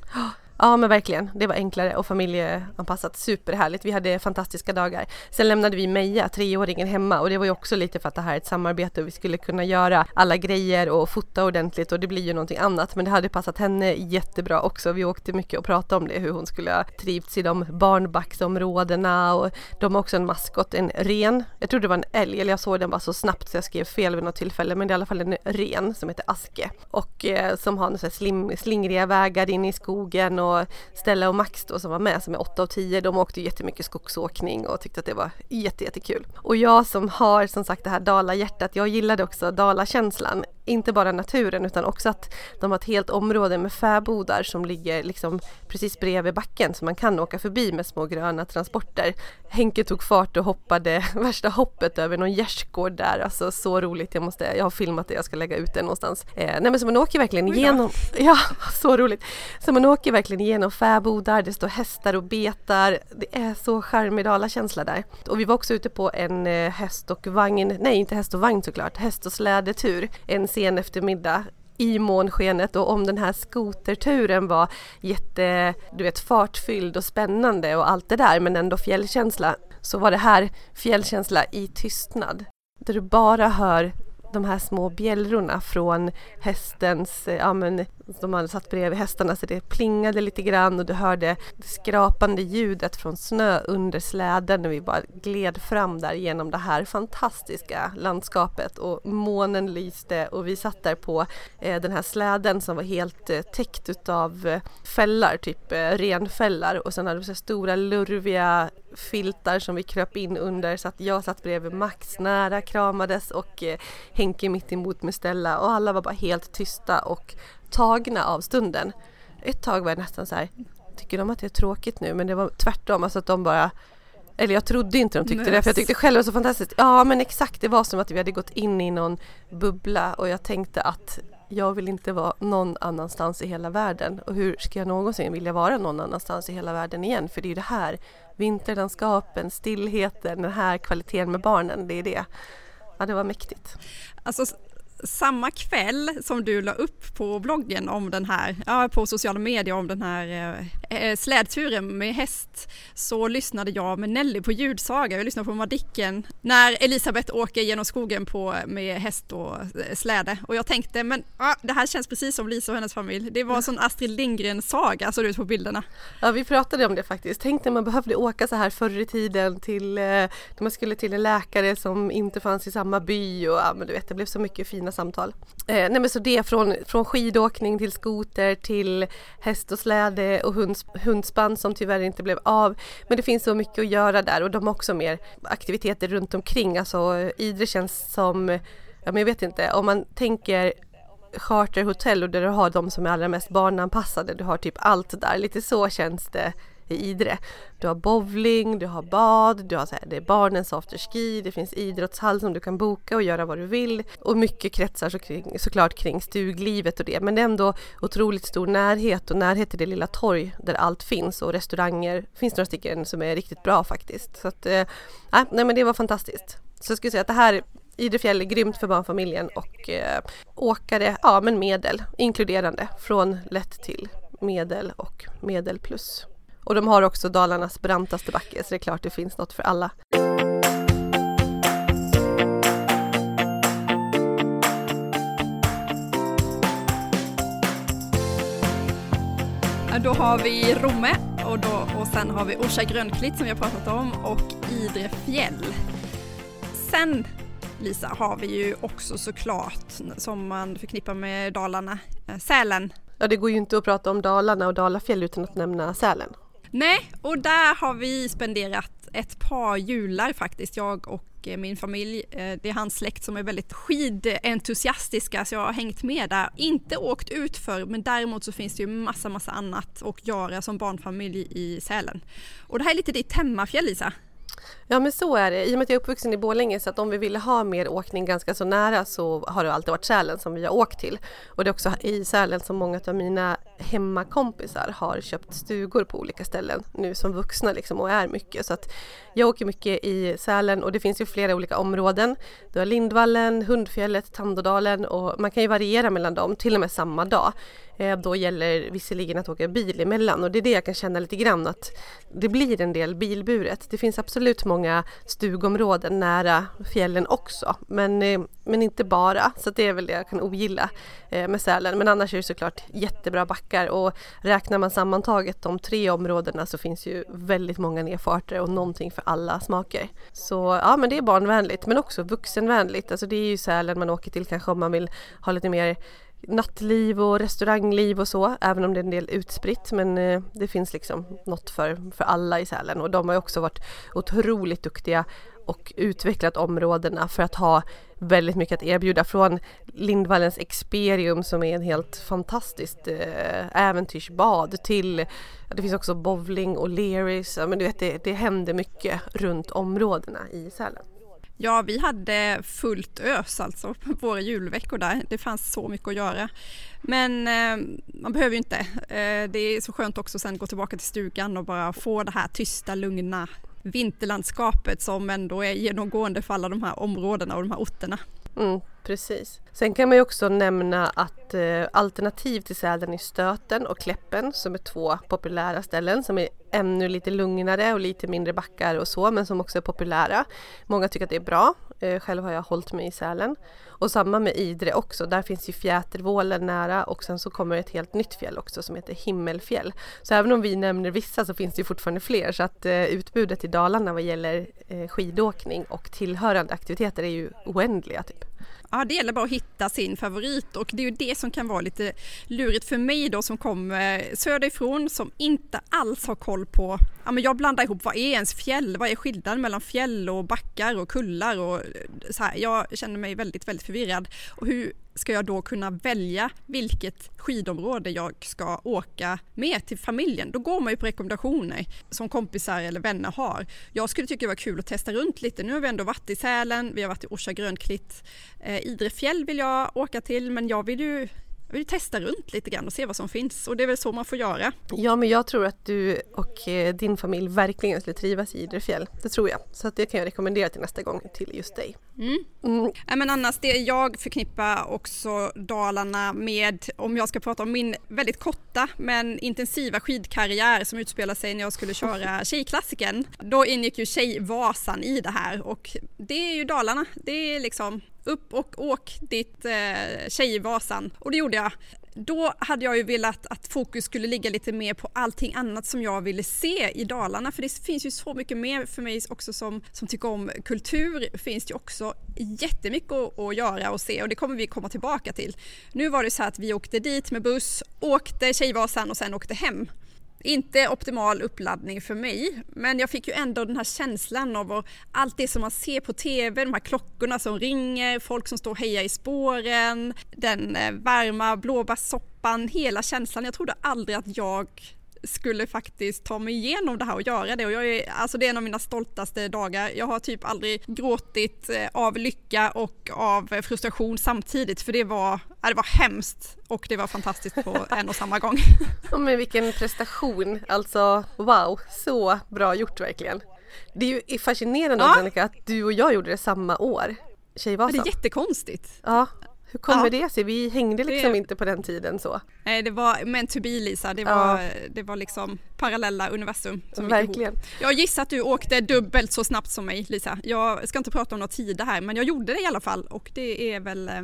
Ja men verkligen, det var enklare och familjeanpassat, superhärligt. Vi hade fantastiska dagar. Sen lämnade vi Meja, treåringen, hemma och det var ju också lite för att det här är ett samarbete och vi skulle kunna göra alla grejer och fota ordentligt och det blir ju någonting annat. Men det hade passat henne jättebra också. Vi åkte mycket och pratade om det, hur hon skulle ha trivts i de barnbacksområdena och de har också en maskot, en ren. Jag trodde det var en älg, eller jag såg den bara så snabbt så jag skrev fel vid något tillfälle, men det är i alla fall en ren som heter Aske och eh, som har slim, slingriga vägar in i skogen och Stella och Max då som var med som är 8 och 10, de åkte jättemycket skogsåkning och tyckte att det var jättejättekul. Och jag som har som sagt det här Dala-hjärtat, jag gillade också Dala-känslan inte bara naturen utan också att de har ett helt område med fäbodar som ligger liksom precis bredvid backen så man kan åka förbi med små gröna transporter. Henke tog fart och hoppade värsta hoppet över någon gärdsgård där, alltså så roligt. Jag, måste, jag har filmat det, jag ska lägga ut det någonstans. Eh, nej men så man åker verkligen igenom, ja så roligt. Så man åker verkligen igenom fäbodar, det står hästar och betar. Det är så charmig känsla där. Och vi var också ute på en eh, häst och vagn, nej inte häst och vagn såklart, häst och slädetur en sen eftermiddag i månskenet och om den här skoterturen var jätte, du vet fartfylld och spännande och allt det där men ändå fjällkänsla så var det här fjällkänsla i tystnad. Där du bara hör de här små bjällrorna från hästens, eh, ja men de hade satt bredvid hästarna så det plingade lite grann och du hörde det skrapande ljudet från snö under släden när vi bara gled fram där genom det här fantastiska landskapet. Och månen lyste och vi satt där på eh, den här släden som var helt eh, täckt utav eh, fällar, typ eh, renfällar. Och sen hade vi så stora lurviga filtar som vi kröp in under så att jag satt bredvid Max nära, kramades och Henke mitt emot med Stella. Och alla var bara helt tysta och tagna av stunden. Ett tag var jag nästan så här, tycker de att det är tråkigt nu? Men det var tvärtom, alltså att de bara eller jag trodde inte de tyckte Nej. det för jag tyckte själv det var så fantastiskt. Ja men exakt, det var som att vi hade gått in i någon bubbla och jag tänkte att jag vill inte vara någon annanstans i hela världen och hur ska jag någonsin vilja vara någon annanstans i hela världen igen? För det är ju det här vinterlandskapen, stillheten, den här kvaliteten med barnen, det är det. Ja, det var mäktigt. Alltså samma kväll som du la upp på bloggen om den här, ja, på sociala medier om den här eh, eh, slädturen med häst så lyssnade jag med Nelly på ljudsaga. Jag lyssnade på Madicken när Elisabeth åker genom skogen på, med häst och eh, släde och jag tänkte men ah, det här känns precis som Lisa och hennes familj. Det var en sån Astrid Lindgren saga såg det ut på bilderna. Ja vi pratade om det faktiskt. Tänk när man behövde åka så här förr i tiden till, eh, när man skulle till en läkare som inte fanns i samma by och ja, men du vet det blev så mycket fina fina samtal. Eh, nej men så det från, från skidåkning till skoter till häst och släde och hunds, hundspann som tyvärr inte blev av. Men det finns så mycket att göra där och de har också mer aktiviteter runt omkring. Alltså Idre känns som, ja men jag vet inte, om man tänker charterhotell och där du har de som är allra mest barnanpassade. Du har typ allt där, lite så känns det i Idre. Du har bowling, du har bad, du har så här, det är barnens afterski, det finns idrottshall som du kan boka och göra vad du vill. Och mycket kretsar så kring, såklart kring stuglivet och det. Men det är ändå otroligt stor närhet och närhet till det lilla torg där allt finns och restauranger. Det finns några stycken som är riktigt bra faktiskt. Så att, äh, nej men det var fantastiskt. Så jag skulle säga att det här Idrefjäll är grymt för barnfamiljen och eh, åkare, ja men medel, inkluderande från lätt till medel och medel plus. Och de har också Dalarnas brantaste backe så det är klart det finns något för alla. Då har vi Romme och, då, och sen har vi Orsa Grönklitt som vi har pratat om och Idre fjäll. Sen Lisa har vi ju också såklart som man förknippar med Dalarna, eh, Sälen. Ja det går ju inte att prata om Dalarna och Dalafjäll utan att nämna Sälen. Nej, och där har vi spenderat ett par jular faktiskt, jag och eh, min familj. Eh, det är hans släkt som är väldigt skidentusiastiska så jag har hängt med där. Inte åkt ut för men däremot så finns det ju massa massa annat att göra som barnfamilj i Sälen. Och det här är lite ditt hemmafjäll Lisa. Ja men så är det. I och med att jag är uppvuxen i Borlänge så att om vi ville ha mer åkning ganska så nära så har det alltid varit Sälen som vi har åkt till. Och det är också i Sälen som många av mina hemmakompisar har köpt stugor på olika ställen nu som vuxna liksom och är mycket. Så att jag åker mycket i Sälen och det finns ju flera olika områden. Du har Lindvallen, Hundfjället, Tandådalen och man kan ju variera mellan dem till och med samma dag. Eh, då gäller visserligen att åka bil emellan och det är det jag kan känna lite grann att det blir en del bilburet. Det finns absolut många stugområden nära fjällen också men, eh, men inte bara så det är väl det jag kan ogilla eh, med Sälen. Men annars är det såklart jättebra backar och räknar man sammantaget de tre områdena så finns ju väldigt många nedfarter och någonting för alla smaker. Så ja men det är barnvänligt men också vuxenvänligt. Alltså det är ju Sälen man åker till kanske om man vill ha lite mer nattliv och restaurangliv och så, även om det är en del utspritt. Men eh, det finns liksom något för, för alla i Sälen och de har också varit otroligt duktiga och utvecklat områdena för att ha väldigt mycket att erbjuda. Från Lindvallens Experium som är en helt fantastiskt eh, äventyrsbad till det finns också bowling och Learys. Ja, men du vet, det, det händer mycket runt områdena i Sälen. Ja, vi hade fullt ös alltså på våra julveckor där. Det fanns så mycket att göra. Men eh, man behöver ju inte. Eh, det är så skönt också sen gå tillbaka till stugan och bara få det här tysta, lugna vinterlandskapet som ändå är genomgående för alla de här områdena och de här orterna. Mm, precis. Sen kan man ju också nämna att eh, alternativ till Sälen är Stöten och Kläppen som är två populära ställen som är ännu lite lugnare och lite mindre backar och så men som också är populära. Många tycker att det är bra. Eh, själv har jag hållit mig i Sälen. Och samma med Idre också. Där finns ju Fjätervålen nära och sen så kommer ett helt nytt fjäll också som heter Himmelfjäll. Så även om vi nämner vissa så finns det ju fortfarande fler så att eh, utbudet i Dalarna vad gäller eh, skidåkning och tillhörande aktiviteter är ju oändliga. Typ. Ja, det gäller bara att hitta sin favorit och det är ju det som kan vara lite lurigt för mig då som kommer söderifrån som inte alls har koll på, ja men jag blandar ihop vad är ens fjäll, vad är skillnaden mellan fjäll och backar och kullar och så här. Jag känner mig väldigt, väldigt förvirrad och hur ska jag då kunna välja vilket skidområde jag ska åka med till familjen. Då går man ju på rekommendationer som kompisar eller vänner har. Jag skulle tycka det var kul att testa runt lite. Nu har vi ändå varit i Sälen, vi har varit i Orsa Grönklitt. Eh, Idre fjäll vill jag åka till men jag vill ju jag vill testa runt lite grann och se vad som finns och det är väl så man får göra. Ja men jag tror att du och eh, din familj verkligen skulle trivas i Idrefjäll. Det tror jag. Så att det kan jag rekommendera till nästa gång till just dig. Mm. Mm. Ja, men annars det jag förknippar också Dalarna med, om jag ska prata om min väldigt korta men intensiva skidkarriär som utspelar sig när jag skulle köra Tjejklassiken. Då ingick ju Tjejvasan i det här och det är ju Dalarna. Det är liksom upp och åk ditt eh, Tjejvasan. Och det gjorde jag. Då hade jag ju velat att fokus skulle ligga lite mer på allting annat som jag ville se i Dalarna för det finns ju så mycket mer för mig också som, som tycker om kultur finns det ju också jättemycket att, att göra och se och det kommer vi komma tillbaka till. Nu var det så här att vi åkte dit med buss, åkte Tjejvasan och sen åkte hem. Inte optimal uppladdning för mig, men jag fick ju ändå den här känslan av allt det som man ser på TV, de här klockorna som ringer, folk som står och hejar i spåren, den eh, varma blåbärssoppan, hela känslan. Jag trodde aldrig att jag skulle faktiskt ta mig igenom det här och göra det och jag är, alltså det är en av mina stoltaste dagar. Jag har typ aldrig gråtit eh, av lycka och av frustration samtidigt för det var, det var hemskt och det var fantastiskt på en och samma gång. Men vilken prestation, alltså wow, så bra gjort verkligen. Det är ju fascinerande ja. Annika, att du och jag gjorde det samma år. Tjejvasan. Det är jättekonstigt. Ja, hur kommer ja. det sig? Vi hängde liksom det... inte på den tiden så. Nej, det var meant to be Lisa. Det var, ja. det var liksom parallella universum. Som Verkligen. Jag gissar att du åkte dubbelt så snabbt som mig Lisa. Jag ska inte prata om några tider här men jag gjorde det i alla fall och det är väl eh,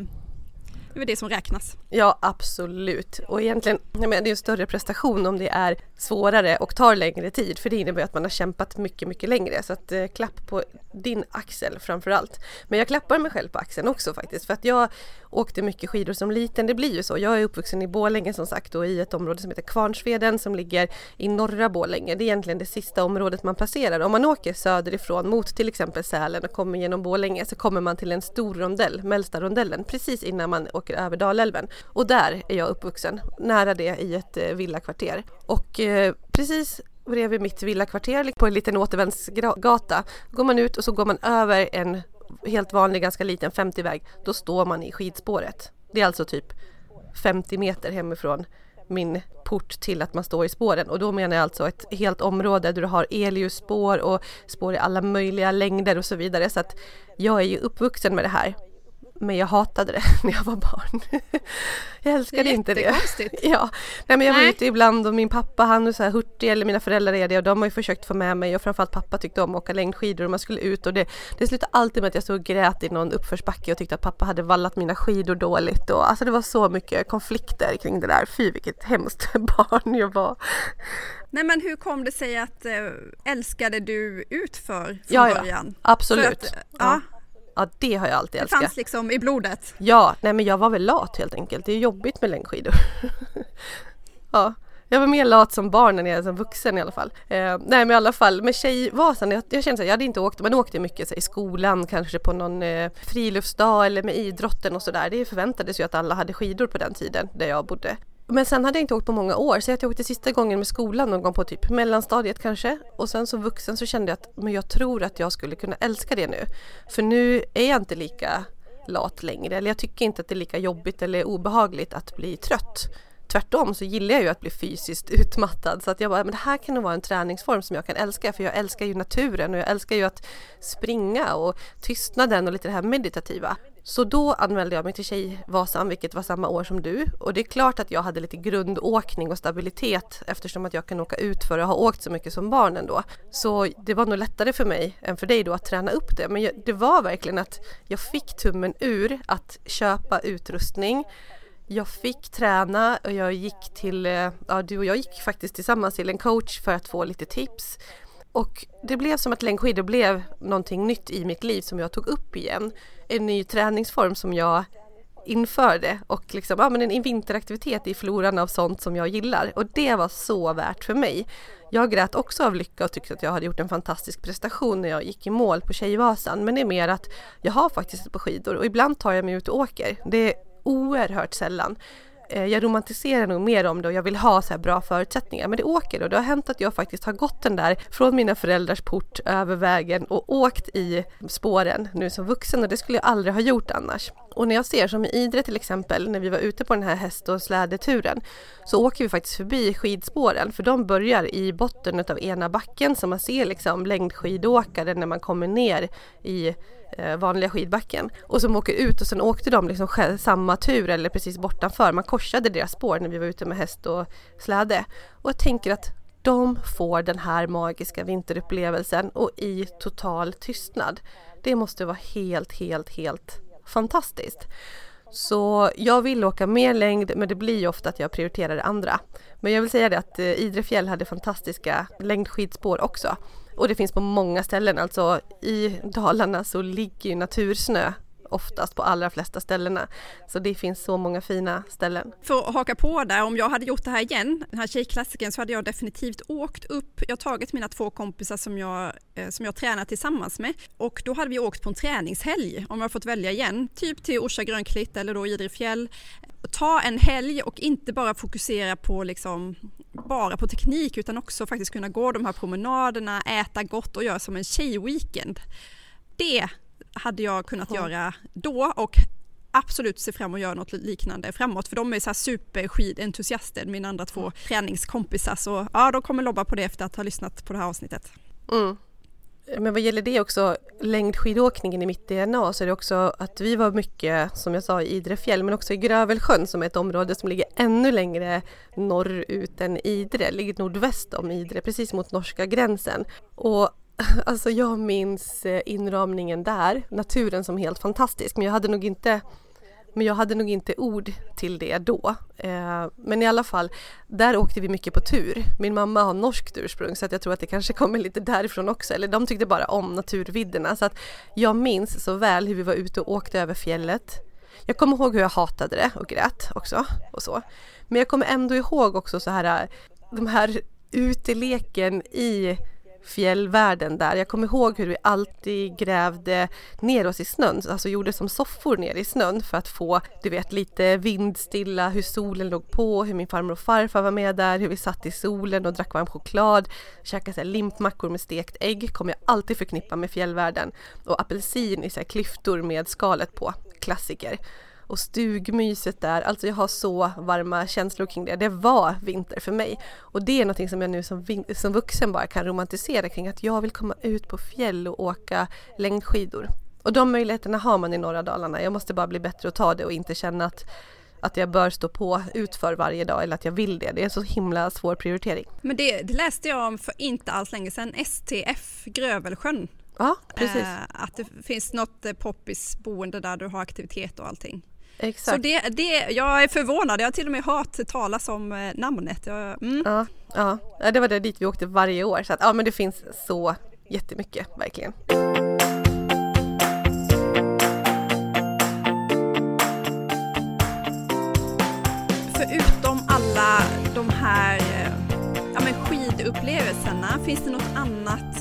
det är det som räknas. Ja absolut och egentligen jag menar, det är en större prestation om det är svårare och tar längre tid för det innebär att man har kämpat mycket mycket längre så att eh, klapp på din axel framförallt. Men jag klappar mig själv på axeln också faktiskt för att jag åkte mycket skidor som liten, det blir ju så. Jag är uppvuxen i Bålänge som sagt och i ett område som heter Kvarnsveden som ligger i norra Bålänge. Det är egentligen det sista området man passerar. Om man åker söderifrån mot till exempel Sälen och kommer genom Bålänge så kommer man till en stor rondell, Mellsta rondellen, precis innan man åker över Dalälven. Och där är jag uppvuxen, nära det i ett eh, villakvarter. Och eh, precis bredvid mitt villakvarter på en liten återvändsgata går man ut och så går man över en helt vanlig, ganska liten 50-väg, då står man i skidspåret. Det är alltså typ 50 meter hemifrån min port till att man står i spåren och då menar jag alltså ett helt område där du har elljusspår och spår i alla möjliga längder och så vidare så att jag är ju uppvuxen med det här men jag hatade det när jag var barn. jag älskade inte det. Ja, Nej, men jag var Nej. ute ibland och min pappa han är så här hurtig eller mina föräldrar är det och de har ju försökt få med mig och framförallt pappa tyckte om att åka längdskidor och man skulle ut och det, det slutade alltid med att jag stod och grät i någon uppförsbacke och tyckte att pappa hade vallat mina skidor dåligt och alltså det var så mycket konflikter kring det där. Fy vilket hemskt barn jag var. Nej men hur kom det sig att äh, älskade du utför från ja, början? Ja, absolut. Att, ja. Ja det har jag alltid älskat. Det fanns liksom i blodet? Ja, nej men jag var väl lat helt enkelt. Det är jobbigt med längdskidor. ja. Jag var mer lat som barn än jag som vuxen i alla fall. Eh, nej men i alla fall med Tjejvasan, jag, jag kände att jag hade inte åkt, man åkte mycket så, i skolan kanske på någon eh, friluftsdag eller med idrotten och sådär. Det förväntades ju att alla hade skidor på den tiden där jag bodde. Men sen hade jag inte åkt på många år, så jag åkte sista gången med skolan någon gång på typ mellanstadiet kanske. Och sen som vuxen så kände jag att men jag tror att jag skulle kunna älska det nu. För nu är jag inte lika lat längre, eller jag tycker inte att det är lika jobbigt eller obehagligt att bli trött. Tvärtom så gillar jag ju att bli fysiskt utmattad så att jag bara, men det här kan nog vara en träningsform som jag kan älska för jag älskar ju naturen och jag älskar ju att springa och tystnaden och lite det här meditativa. Så då anmälde jag mig till Tjejvasan, vilket var samma år som du. Och det är klart att jag hade lite grundåkning och stabilitet eftersom att jag kan åka ut för och har åkt så mycket som barn ändå. Så det var nog lättare för mig än för dig då att träna upp det. Men det var verkligen att jag fick tummen ur att köpa utrustning. Jag fick träna och jag gick till, eh, ja du och jag gick faktiskt tillsammans till en coach för att få lite tips. Och det blev som att längdskidor blev någonting nytt i mitt liv som jag tog upp igen. En ny träningsform som jag införde och liksom, ja, men en vinteraktivitet i floran av sånt som jag gillar och det var så värt för mig. Jag grät också av lycka och tyckte att jag hade gjort en fantastisk prestation när jag gick i mål på Tjejvasan men det är mer att jag har faktiskt på skidor och ibland tar jag mig ut och åker. Det är oerhört sällan. Eh, jag romantiserar nog mer om det och jag vill ha så här bra förutsättningar. Men det åker och det har hänt att jag faktiskt har gått den där från mina föräldrars port över vägen och åkt i spåren nu som vuxen och det skulle jag aldrig ha gjort annars. Och när jag ser som i Idre till exempel, när vi var ute på den här häst och slädeturen, så åker vi faktiskt förbi skidspåren för de börjar i botten av ena backen så man ser liksom längdskidåkare när man kommer ner i Eh, vanliga skidbacken och som åker ut och sen åkte de liksom själv, samma tur eller precis bortanför. Man korsade deras spår när vi var ute med häst och släde och jag tänker att de får den här magiska vinterupplevelsen och i total tystnad. Det måste vara helt, helt, helt fantastiskt. Så jag vill åka mer längd men det blir ju ofta att jag prioriterar det andra. Men jag vill säga det att eh, Idre fjäll hade fantastiska längdskidspår också. Och det finns på många ställen, alltså i Dalarna så ligger ju natursnö oftast på allra flesta ställena. Så det finns så många fina ställen. För att haka på där, om jag hade gjort det här igen, den här tjejklassikern, så hade jag definitivt åkt upp. Jag har tagit mina två kompisar som jag, eh, som jag tränar tillsammans med och då hade vi åkt på en träningshelg om jag fått välja igen, typ till Orsa Grönklitt eller då Idre fjäll. Ta en helg och inte bara fokusera på liksom bara på teknik utan också faktiskt kunna gå de här promenaderna, äta gott och göra som en tjejweekend. Det hade jag kunnat ja. göra då och absolut se fram och göra något liknande framåt för de är så här superskidentusiaster, mina andra två träningskompisar så ja, de kommer lobba på det efter att ha lyssnat på det här avsnittet. Mm. Men vad gäller det också, längdskidåkningen i mitt DNA så är det också att vi var mycket, som jag sa, i Idre fjäll men också i Grövelsjön som är ett område som ligger ännu längre norrut än Idre, ligger nordväst om Idre, precis mot norska gränsen. Och Alltså jag minns eh, inramningen där, naturen som helt fantastisk men jag hade nog inte men jag hade nog inte ord till det då. Eh, men i alla fall, där åkte vi mycket på tur. Min mamma har norskt ursprung så att jag tror att det kanske kommer lite därifrån också. Eller de tyckte bara om naturvidderna. Så att jag minns så väl hur vi var ute och åkte över fjället. Jag kommer ihåg hur jag hatade det och grät också och så. Men jag kommer ändå ihåg också så här eh, de här uteleken i fjällvärlden där. Jag kommer ihåg hur vi alltid grävde ner oss i snön, alltså gjorde som soffor ner i snön för att få, du vet, lite vindstilla, hur solen låg på, hur min farmor och farfar var med där, hur vi satt i solen och drack varm choklad, käkade så limpmackor med stekt ägg, kommer jag alltid förknippa med fjällvärlden. Och apelsin i så här klyftor med skalet på, klassiker och stugmyset där. Alltså jag har så varma känslor kring det. Det var vinter för mig. Och det är någonting som jag nu som, som vuxen bara kan romantisera kring att jag vill komma ut på fjäll och åka längdskidor. Och de möjligheterna har man i norra Dalarna. Jag måste bara bli bättre och ta det och inte känna att att jag bör stå på utför varje dag eller att jag vill det. Det är en så himla svår prioritering. Men det, det läste jag om för inte alls länge sedan, STF Grövelsjön. Ja, precis. Eh, att det finns något eh, poppisboende där du har aktivitet och allting. Exakt. Så det, det, jag är förvånad, jag har till och med hört talas om eh, namnet. Jag, mm. ja, ja, det var det dit vi åkte varje år. Så att, ja, men det finns så jättemycket, verkligen. Förutom alla de här eh, ja, men skidupplevelserna, finns det något annat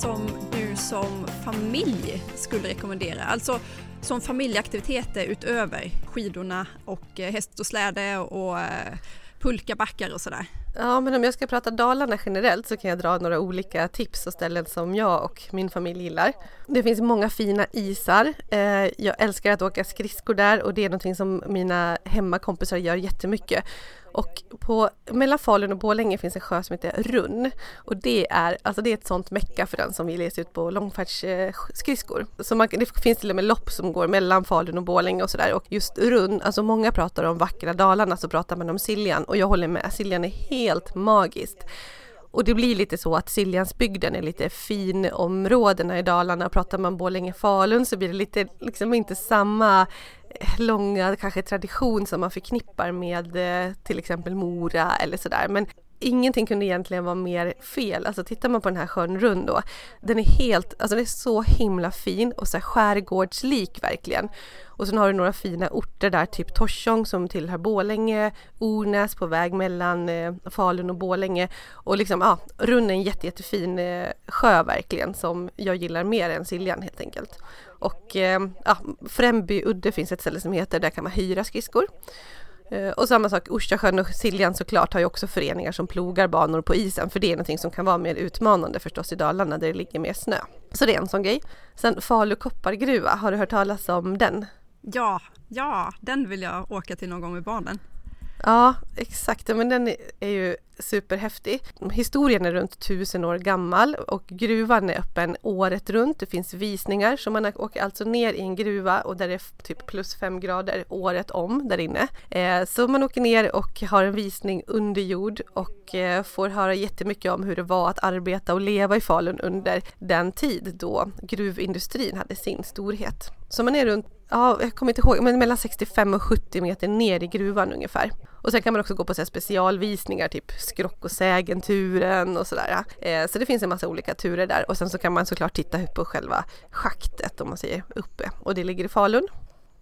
som du som familj skulle rekommendera? Alltså som familjeaktiviteter utöver skidorna och eh, häst och släde och eh, pulkabackar och sådär? Ja, men om jag ska prata Dalarna generellt så kan jag dra några olika tips och ställen som jag och min familj gillar. Det finns många fina isar. Eh, jag älskar att åka skridskor där och det är någonting som mina hemmakompisar gör jättemycket. Och på, mellan Falun och Borlänge finns en sjö som heter Runn. Och det är, alltså det är ett sånt mecka för den som vill ge sig ut på långfärdsskridskor. Så man, det finns till och med lopp som går mellan Falun och Borlänge och sådär. Och just Runn, alltså många pratar om vackra Dalarna så pratar man om Siljan. Och jag håller med, Siljan är helt magiskt. Och det blir lite så att Siljansbygden är lite fin områdena i Dalarna. Pratar man Borlänge-Falun så blir det lite liksom inte samma långa kanske tradition som man förknippar med eh, till exempel Mora eller sådär. Men ingenting kunde egentligen vara mer fel. Alltså tittar man på den här sjön Rund då, den är helt, alltså den är så himla fin och så här skärgårdslik verkligen. Och sen har du några fina orter där, typ Torsång som tillhör Bålänge, Ornäs på väg mellan eh, Falun och Bålänge. Och liksom, ja, Rund är en jätte, jättefin eh, sjö verkligen som jag gillar mer än Siljan helt enkelt. Och eh, ja, Främby udde finns ett ställe som heter, där kan man hyra skridskor. Eh, och samma sak, Orsasjön och Siljan såklart har ju också föreningar som plogar banor på isen för det är någonting som kan vara mer utmanande förstås i Dalarna där det ligger mer snö. Så det är en sån grej. Sen Falu koppargruva, har du hört talas om den? Ja, ja, den vill jag åka till någon gång med barnen. Ja, exakt. Men den är ju superhäftig. Historien är runt tusen år gammal och gruvan är öppen året runt. Det finns visningar så man åker alltså ner i en gruva och där det är typ plus fem grader året om där inne. Eh, så man åker ner och har en visning under jord och eh, får höra jättemycket om hur det var att arbeta och leva i Falun under den tid då gruvindustrin hade sin storhet. Så man är runt ja, jag kommer inte ihåg, men mellan 65 och 70 meter ner i gruvan ungefär. Och sen kan man också gå på så specialvisningar, typ skrock och sägenturen och sådär. Eh, så det finns en massa olika turer där och sen så kan man såklart titta på själva schaktet om man säger uppe och det ligger i Falun.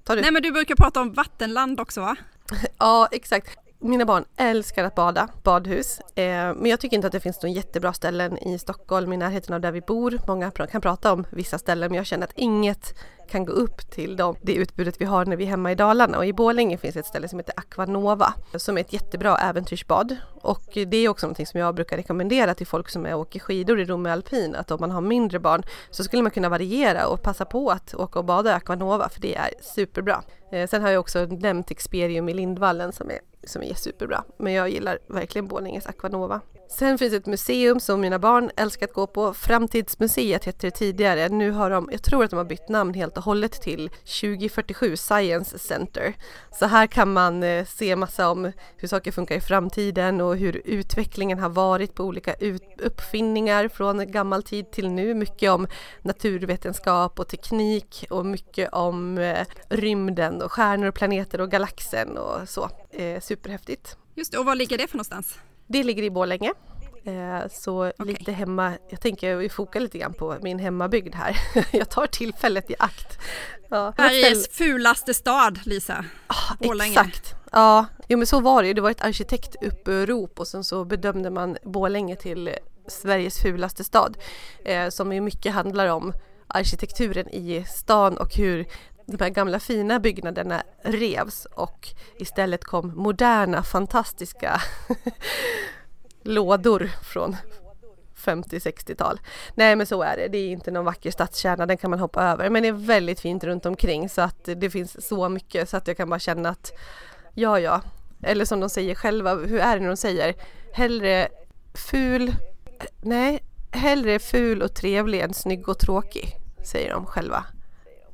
Nej men du brukar prata om vattenland också va? ja exakt mina barn älskar att bada, badhus. Eh, men jag tycker inte att det finns några jättebra ställen i Stockholm i närheten av där vi bor. Många kan prata om vissa ställen men jag känner att inget kan gå upp till dem, det utbudet vi har när vi är hemma i Dalarna. Och i Borlänge finns ett ställe som heter Aquanova som är ett jättebra äventyrsbad. Och det är också någonting som jag brukar rekommendera till folk som är åker skidor i Romme Alpin att om man har mindre barn så skulle man kunna variera och passa på att åka och bada i Aquanova för det är superbra. Eh, sen har jag också nämnt Experium i Lindvallen som är som är superbra. Men jag gillar verkligen Borlänges Aquanova. Sen finns ett museum som mina barn älskar att gå på. Framtidsmuseet hette det tidigare. Nu har de, jag tror att de har bytt namn helt och hållet till 2047 Science Center. Så här kan man eh, se massa om hur saker funkar i framtiden och hur utvecklingen har varit på olika uppfinningar från gammal tid till nu. Mycket om naturvetenskap och teknik och mycket om eh, rymden och stjärnor och planeter och galaxen och så. Eh, superhäftigt. Just det, och var ligger det för någonstans? Det ligger i Borlänge. Eh, så okay. lite hemma, jag tänker vi fokar lite grann på min hemmabygd här. jag tar tillfället i akt. Ja, Sveriges fulaste stad Lisa, ah, Borlänge. Exakt, ja, jo, men så var det ju. Det var ett arkitektupprop och sen så bedömde man Borlänge till Sveriges fulaste stad. Eh, som ju mycket handlar om arkitekturen i stan och hur de här gamla fina byggnaderna revs och istället kom moderna fantastiska lådor från 50-60-tal. Nej men så är det, det är inte någon vacker stadskärna, den kan man hoppa över. Men det är väldigt fint runt omkring så att det finns så mycket så att jag kan bara känna att ja ja, eller som de säger själva, hur är det när de säger hellre ful, nej, hellre ful och trevlig än snygg och tråkig, säger de själva.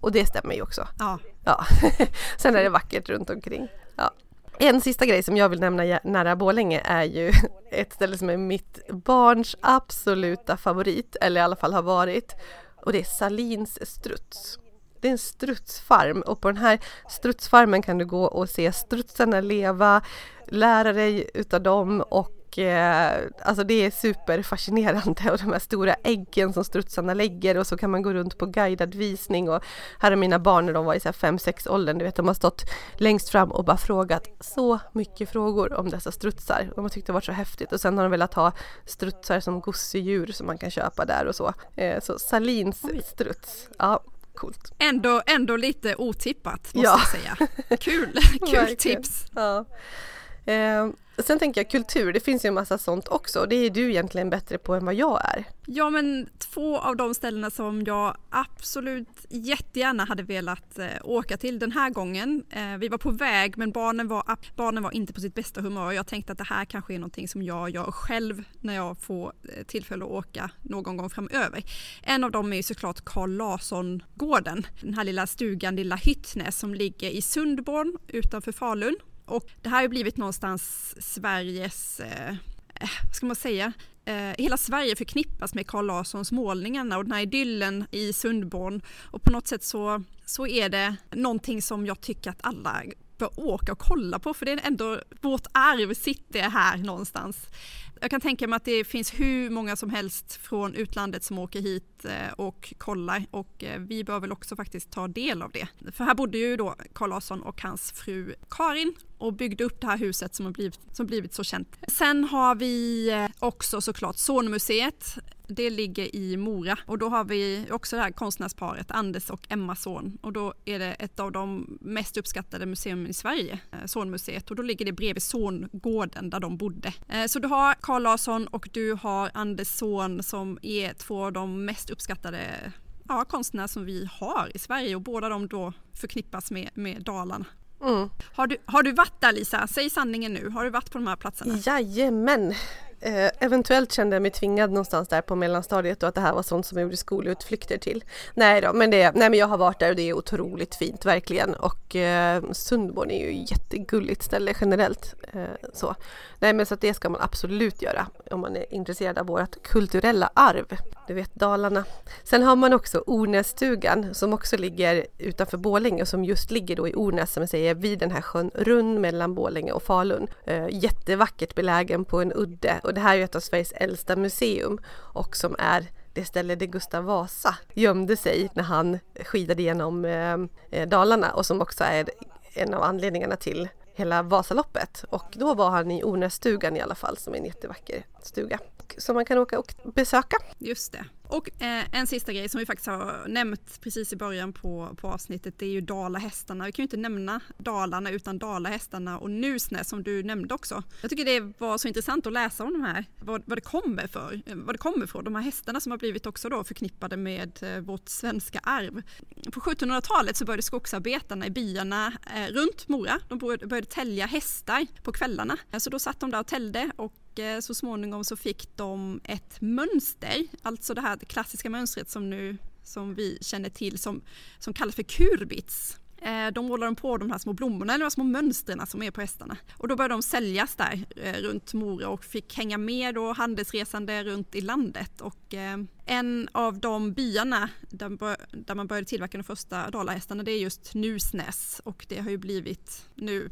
Och det stämmer ju också. Ja. ja. Sen är det vackert runt omkring. Ja. En sista grej som jag vill nämna nära Bålänge är ju ett ställe som är mitt barns absoluta favorit, eller i alla fall har varit. Och det är Salins struts. Det är en strutsfarm och på den här strutsfarmen kan du gå och se strutsarna leva, lära dig utav dem och eh, alltså det är superfascinerande och de här stora äggen som strutsarna lägger och så kan man gå runt på guidad visning och här har mina barn när de var i 5-6 åldern, du vet de har stått längst fram och bara frågat så mycket frågor om dessa strutsar. De har tyckt det varit så häftigt och sen har de velat ha strutsar som gosedjur som man kan köpa där och så. Eh, så Salins Oj. struts, ja coolt. Ändå, ändå lite otippat måste ja. jag säga. Kul, kul tips. Ja. Eh, sen tänker jag kultur, det finns ju en massa sånt också. och Det är du egentligen bättre på än vad jag är. Ja men två av de ställena som jag absolut jättegärna hade velat eh, åka till den här gången. Eh, vi var på väg men barnen var, barnen var inte på sitt bästa humör. och Jag tänkte att det här kanske är någonting som jag gör själv när jag får eh, tillfälle att åka någon gång framöver. En av dem är ju såklart Carl Larsson-gården. Den här lilla stugan, lilla Hyttnäs som ligger i Sundborn utanför Falun. Och det här har ju blivit någonstans Sveriges, eh, eh, vad ska man säga, eh, hela Sverige förknippas med Carl Larssons målningarna och den här idyllen i Sundborn. Och på något sätt så, så är det någonting som jag tycker att alla bör åka och kolla på för det är ändå vårt arv sitter här någonstans. Jag kan tänka mig att det finns hur många som helst från utlandet som åker hit eh, och kollar och eh, vi bör väl också faktiskt ta del av det. För här bodde ju då Carl Larsson och hans fru Karin och byggde upp det här huset som har blivit, som blivit så känt. Sen har vi eh, också såklart Zornmuseet det ligger i Mora och då har vi också det här konstnärsparet Anders och Emma Son och då är det ett av de mest uppskattade museum i Sverige, eh, Sonmuseet och då ligger det bredvid Songården där de bodde. Eh, så du har Carl Larsson och du har Anders Son som är två av de mest uppskattade ja, konstnärer som vi har i Sverige och båda de då förknippas med, med Dalarna. Mm. Har, du, har du varit där Lisa? Säg sanningen nu. Har du varit på de här platserna? Jajamän! Eh, eventuellt kände jag mig tvingad någonstans där på mellanstadiet och att det här var sånt som jag gjorde skolutflykter till. Nej då, men, det, nej men jag har varit där och det är otroligt fint verkligen och eh, Sundborn är ju jättegulligt ställe generellt. Eh, så. Nej men så att det ska man absolut göra om man är intresserad av vårt kulturella arv. Du vet Dalarna. Sen har man också Ornässtugan som också ligger utanför Bålänge och som just ligger då i Ornäs som jag säger vid den här sjön Runn mellan Bålänge och Falun. Eh, jättevackert belägen på en udde och det här är ett av Sveriges äldsta museum och som är det ställe där Gustav Vasa gömde sig när han skidade genom eh, eh, Dalarna och som också är en av anledningarna till hela Vasaloppet och då var han i Ornässtugan i alla fall som är en jättevacker stuga som man kan åka och besöka. Just det. Och eh, en sista grej som vi faktiskt har nämnt precis i början på, på avsnittet det är ju Dalahästarna. Vi kan ju inte nämna Dalarna utan Dalahästarna och Nusnäs som du nämnde också. Jag tycker det var så intressant att läsa om de här, vad, vad det kommer för, vad det kommer från. De här hästarna som har blivit också då förknippade med eh, vårt svenska arv. På 1700-talet så började skogsarbetarna i byarna eh, runt Mora, de började, började tälja hästar på kvällarna. Så då satt de där och täljde och Eh, så småningom så fick de ett mönster, alltså det här klassiska mönstret som nu som vi känner till som, som kallas för kurbits. Eh, de på de här små blommorna, eller de små mönstren som är på hästarna. Och då började de säljas där eh, runt Mora och fick hänga med då handelsresande runt i landet. Och eh, en av de byarna där, man började tillverka de första dalahästarna det är just Nusnäs och det har ju blivit nu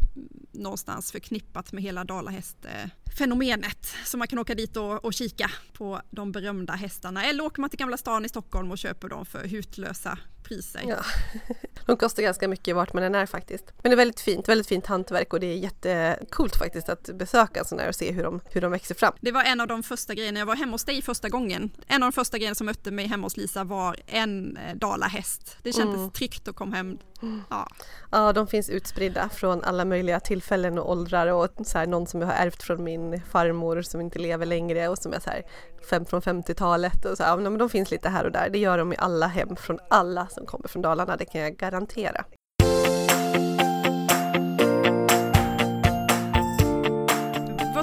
någonstans förknippat med hela Dalahäst dalahästfenomenet. Så man kan åka dit och, och kika på de berömda hästarna eller åker man till Gamla stan i Stockholm och köper dem för hutlösa priser. Ja. De kostar ganska mycket vart man än är faktiskt. Men det är väldigt fint, väldigt fint hantverk och det är jättekult faktiskt att besöka en sån här och se hur de, hur de växer fram. Det var en av de första grejerna, jag var hemma hos dig första gången. En av de första grejerna som mötte mig hemma hos Lisa var en eh, dalahäst. Det kändes mm. tryggt att komma hem. Ja. ja, de finns utspridda från alla möjliga tillfällen och åldrar och så här, någon som jag har ärvt från min farmor som inte lever längre och som är så här, fem från 50-talet och så ja, men de finns lite här och där. Det gör de i alla hem från alla som kommer från Dalarna, det kan jag garantera.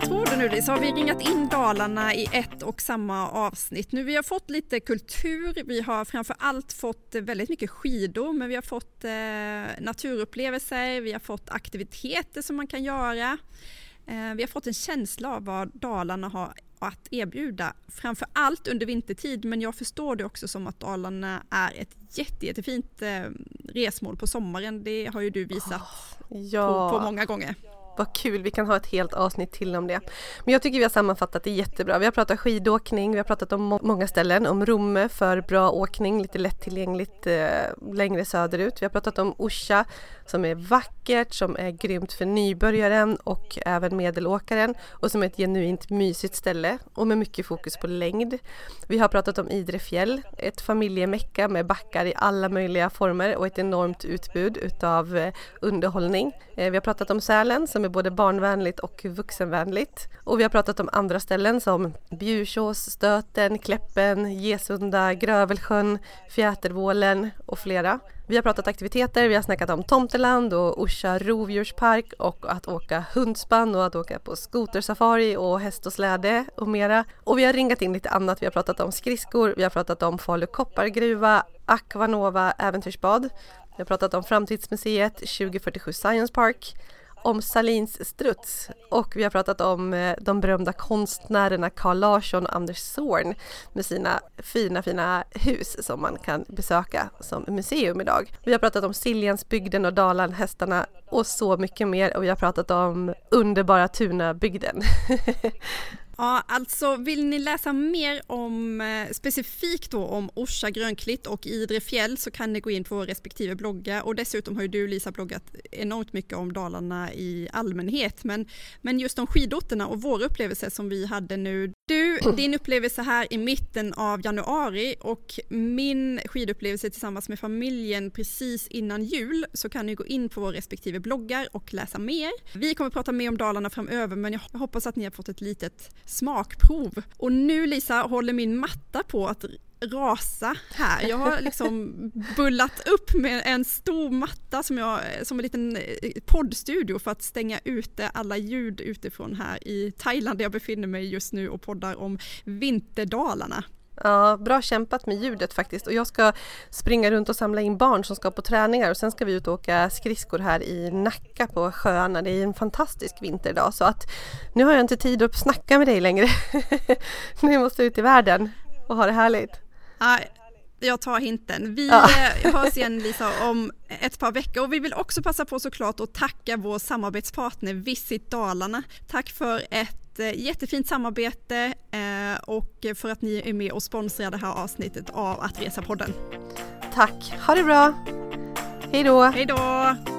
Tror du nu Lisa? Har vi ringat in Dalarna i ett och samma avsnitt? Nu vi har fått lite kultur, vi har framför allt fått väldigt mycket skidor, men vi har fått eh, naturupplevelser, vi har fått aktiviteter som man kan göra. Eh, vi har fått en känsla av vad Dalarna har att erbjuda, framför allt under vintertid, men jag förstår det också som att Dalarna är ett jätte, jättefint eh, resmål på sommaren. Det har ju du visat oh, ja. på, på många gånger. Vad kul, vi kan ha ett helt avsnitt till om det. Men jag tycker vi har sammanfattat det jättebra. Vi har pratat skidåkning, vi har pratat om många ställen, om Romme för bra åkning, lite lättillgängligt eh, längre söderut. Vi har pratat om Orsa som är vackert, som är grymt för nybörjaren och även medelåkaren och som är ett genuint mysigt ställe och med mycket fokus på längd. Vi har pratat om Idre fjäll, ett familjemecka med backar i alla möjliga former och ett enormt utbud utav eh, underhållning. Eh, vi har pratat om Sälen som är både barnvänligt och vuxenvänligt och vi har pratat om andra ställen som Bjursås, Stöten, Kläppen, Gesunda, Grövelsjön, Fjätervålen och flera. Vi har pratat aktiviteter, vi har snackat om Tomteland och Orsa rovdjurspark och att åka hundspann och att åka på skotersafari och häst och släde och mera. Och vi har ringat in lite annat. Vi har pratat om skridskor, vi har pratat om Falu koppargruva, Aquanova äventyrsbad. Vi har pratat om Framtidsmuseet, 2047 Science Park, om Salins struts och vi har pratat om eh, de berömda konstnärerna Carl Larsson och Anders Zorn med sina fina, fina hus som man kan besöka som museum idag. Vi har pratat om Siljansbygden och Dalarhästarna och så mycket mer och vi har pratat om underbara Tunabygden. Ja, alltså vill ni läsa mer om eh, specifikt då om Orsa Grönklitt och Idre fjäll så kan ni gå in på respektive bloggar och dessutom har ju du Lisa bloggat enormt mycket om Dalarna i allmänhet men, men just om skidorterna och vår upplevelse som vi hade nu. Du, din upplevelse här i mitten av januari och min skidupplevelse tillsammans med familjen precis innan jul så kan ni gå in på våra respektive bloggar och läsa mer. Vi kommer prata mer om Dalarna framöver men jag hoppas att ni har fått ett litet smakprov. Och nu Lisa håller min matta på att rasa här. Jag har liksom bullat upp med en stor matta som, jag, som en liten eh, poddstudio för att stänga ute alla ljud utifrån här i Thailand där jag befinner mig just nu och poddar om vinterdalarna. Ja, bra kämpat med ljudet faktiskt och jag ska springa runt och samla in barn som ska på träningar och sen ska vi ut och åka skridskor här i Nacka på sjöarna. Det är en fantastisk vinterdag så att nu har jag inte tid att snacka med dig längre. nu måste ut i världen och ha det härligt. Ja, jag tar hinten. Vi ja. Eh, hörs igen Lisa om ett par veckor och vi vill också passa på såklart att tacka vår samarbetspartner Visit Dalarna. Tack för ett Eh, jättefint samarbete eh, och för att ni är med och sponsrar det här avsnittet av Att Resa-podden. Tack, ha det bra! Hej då! Hej då!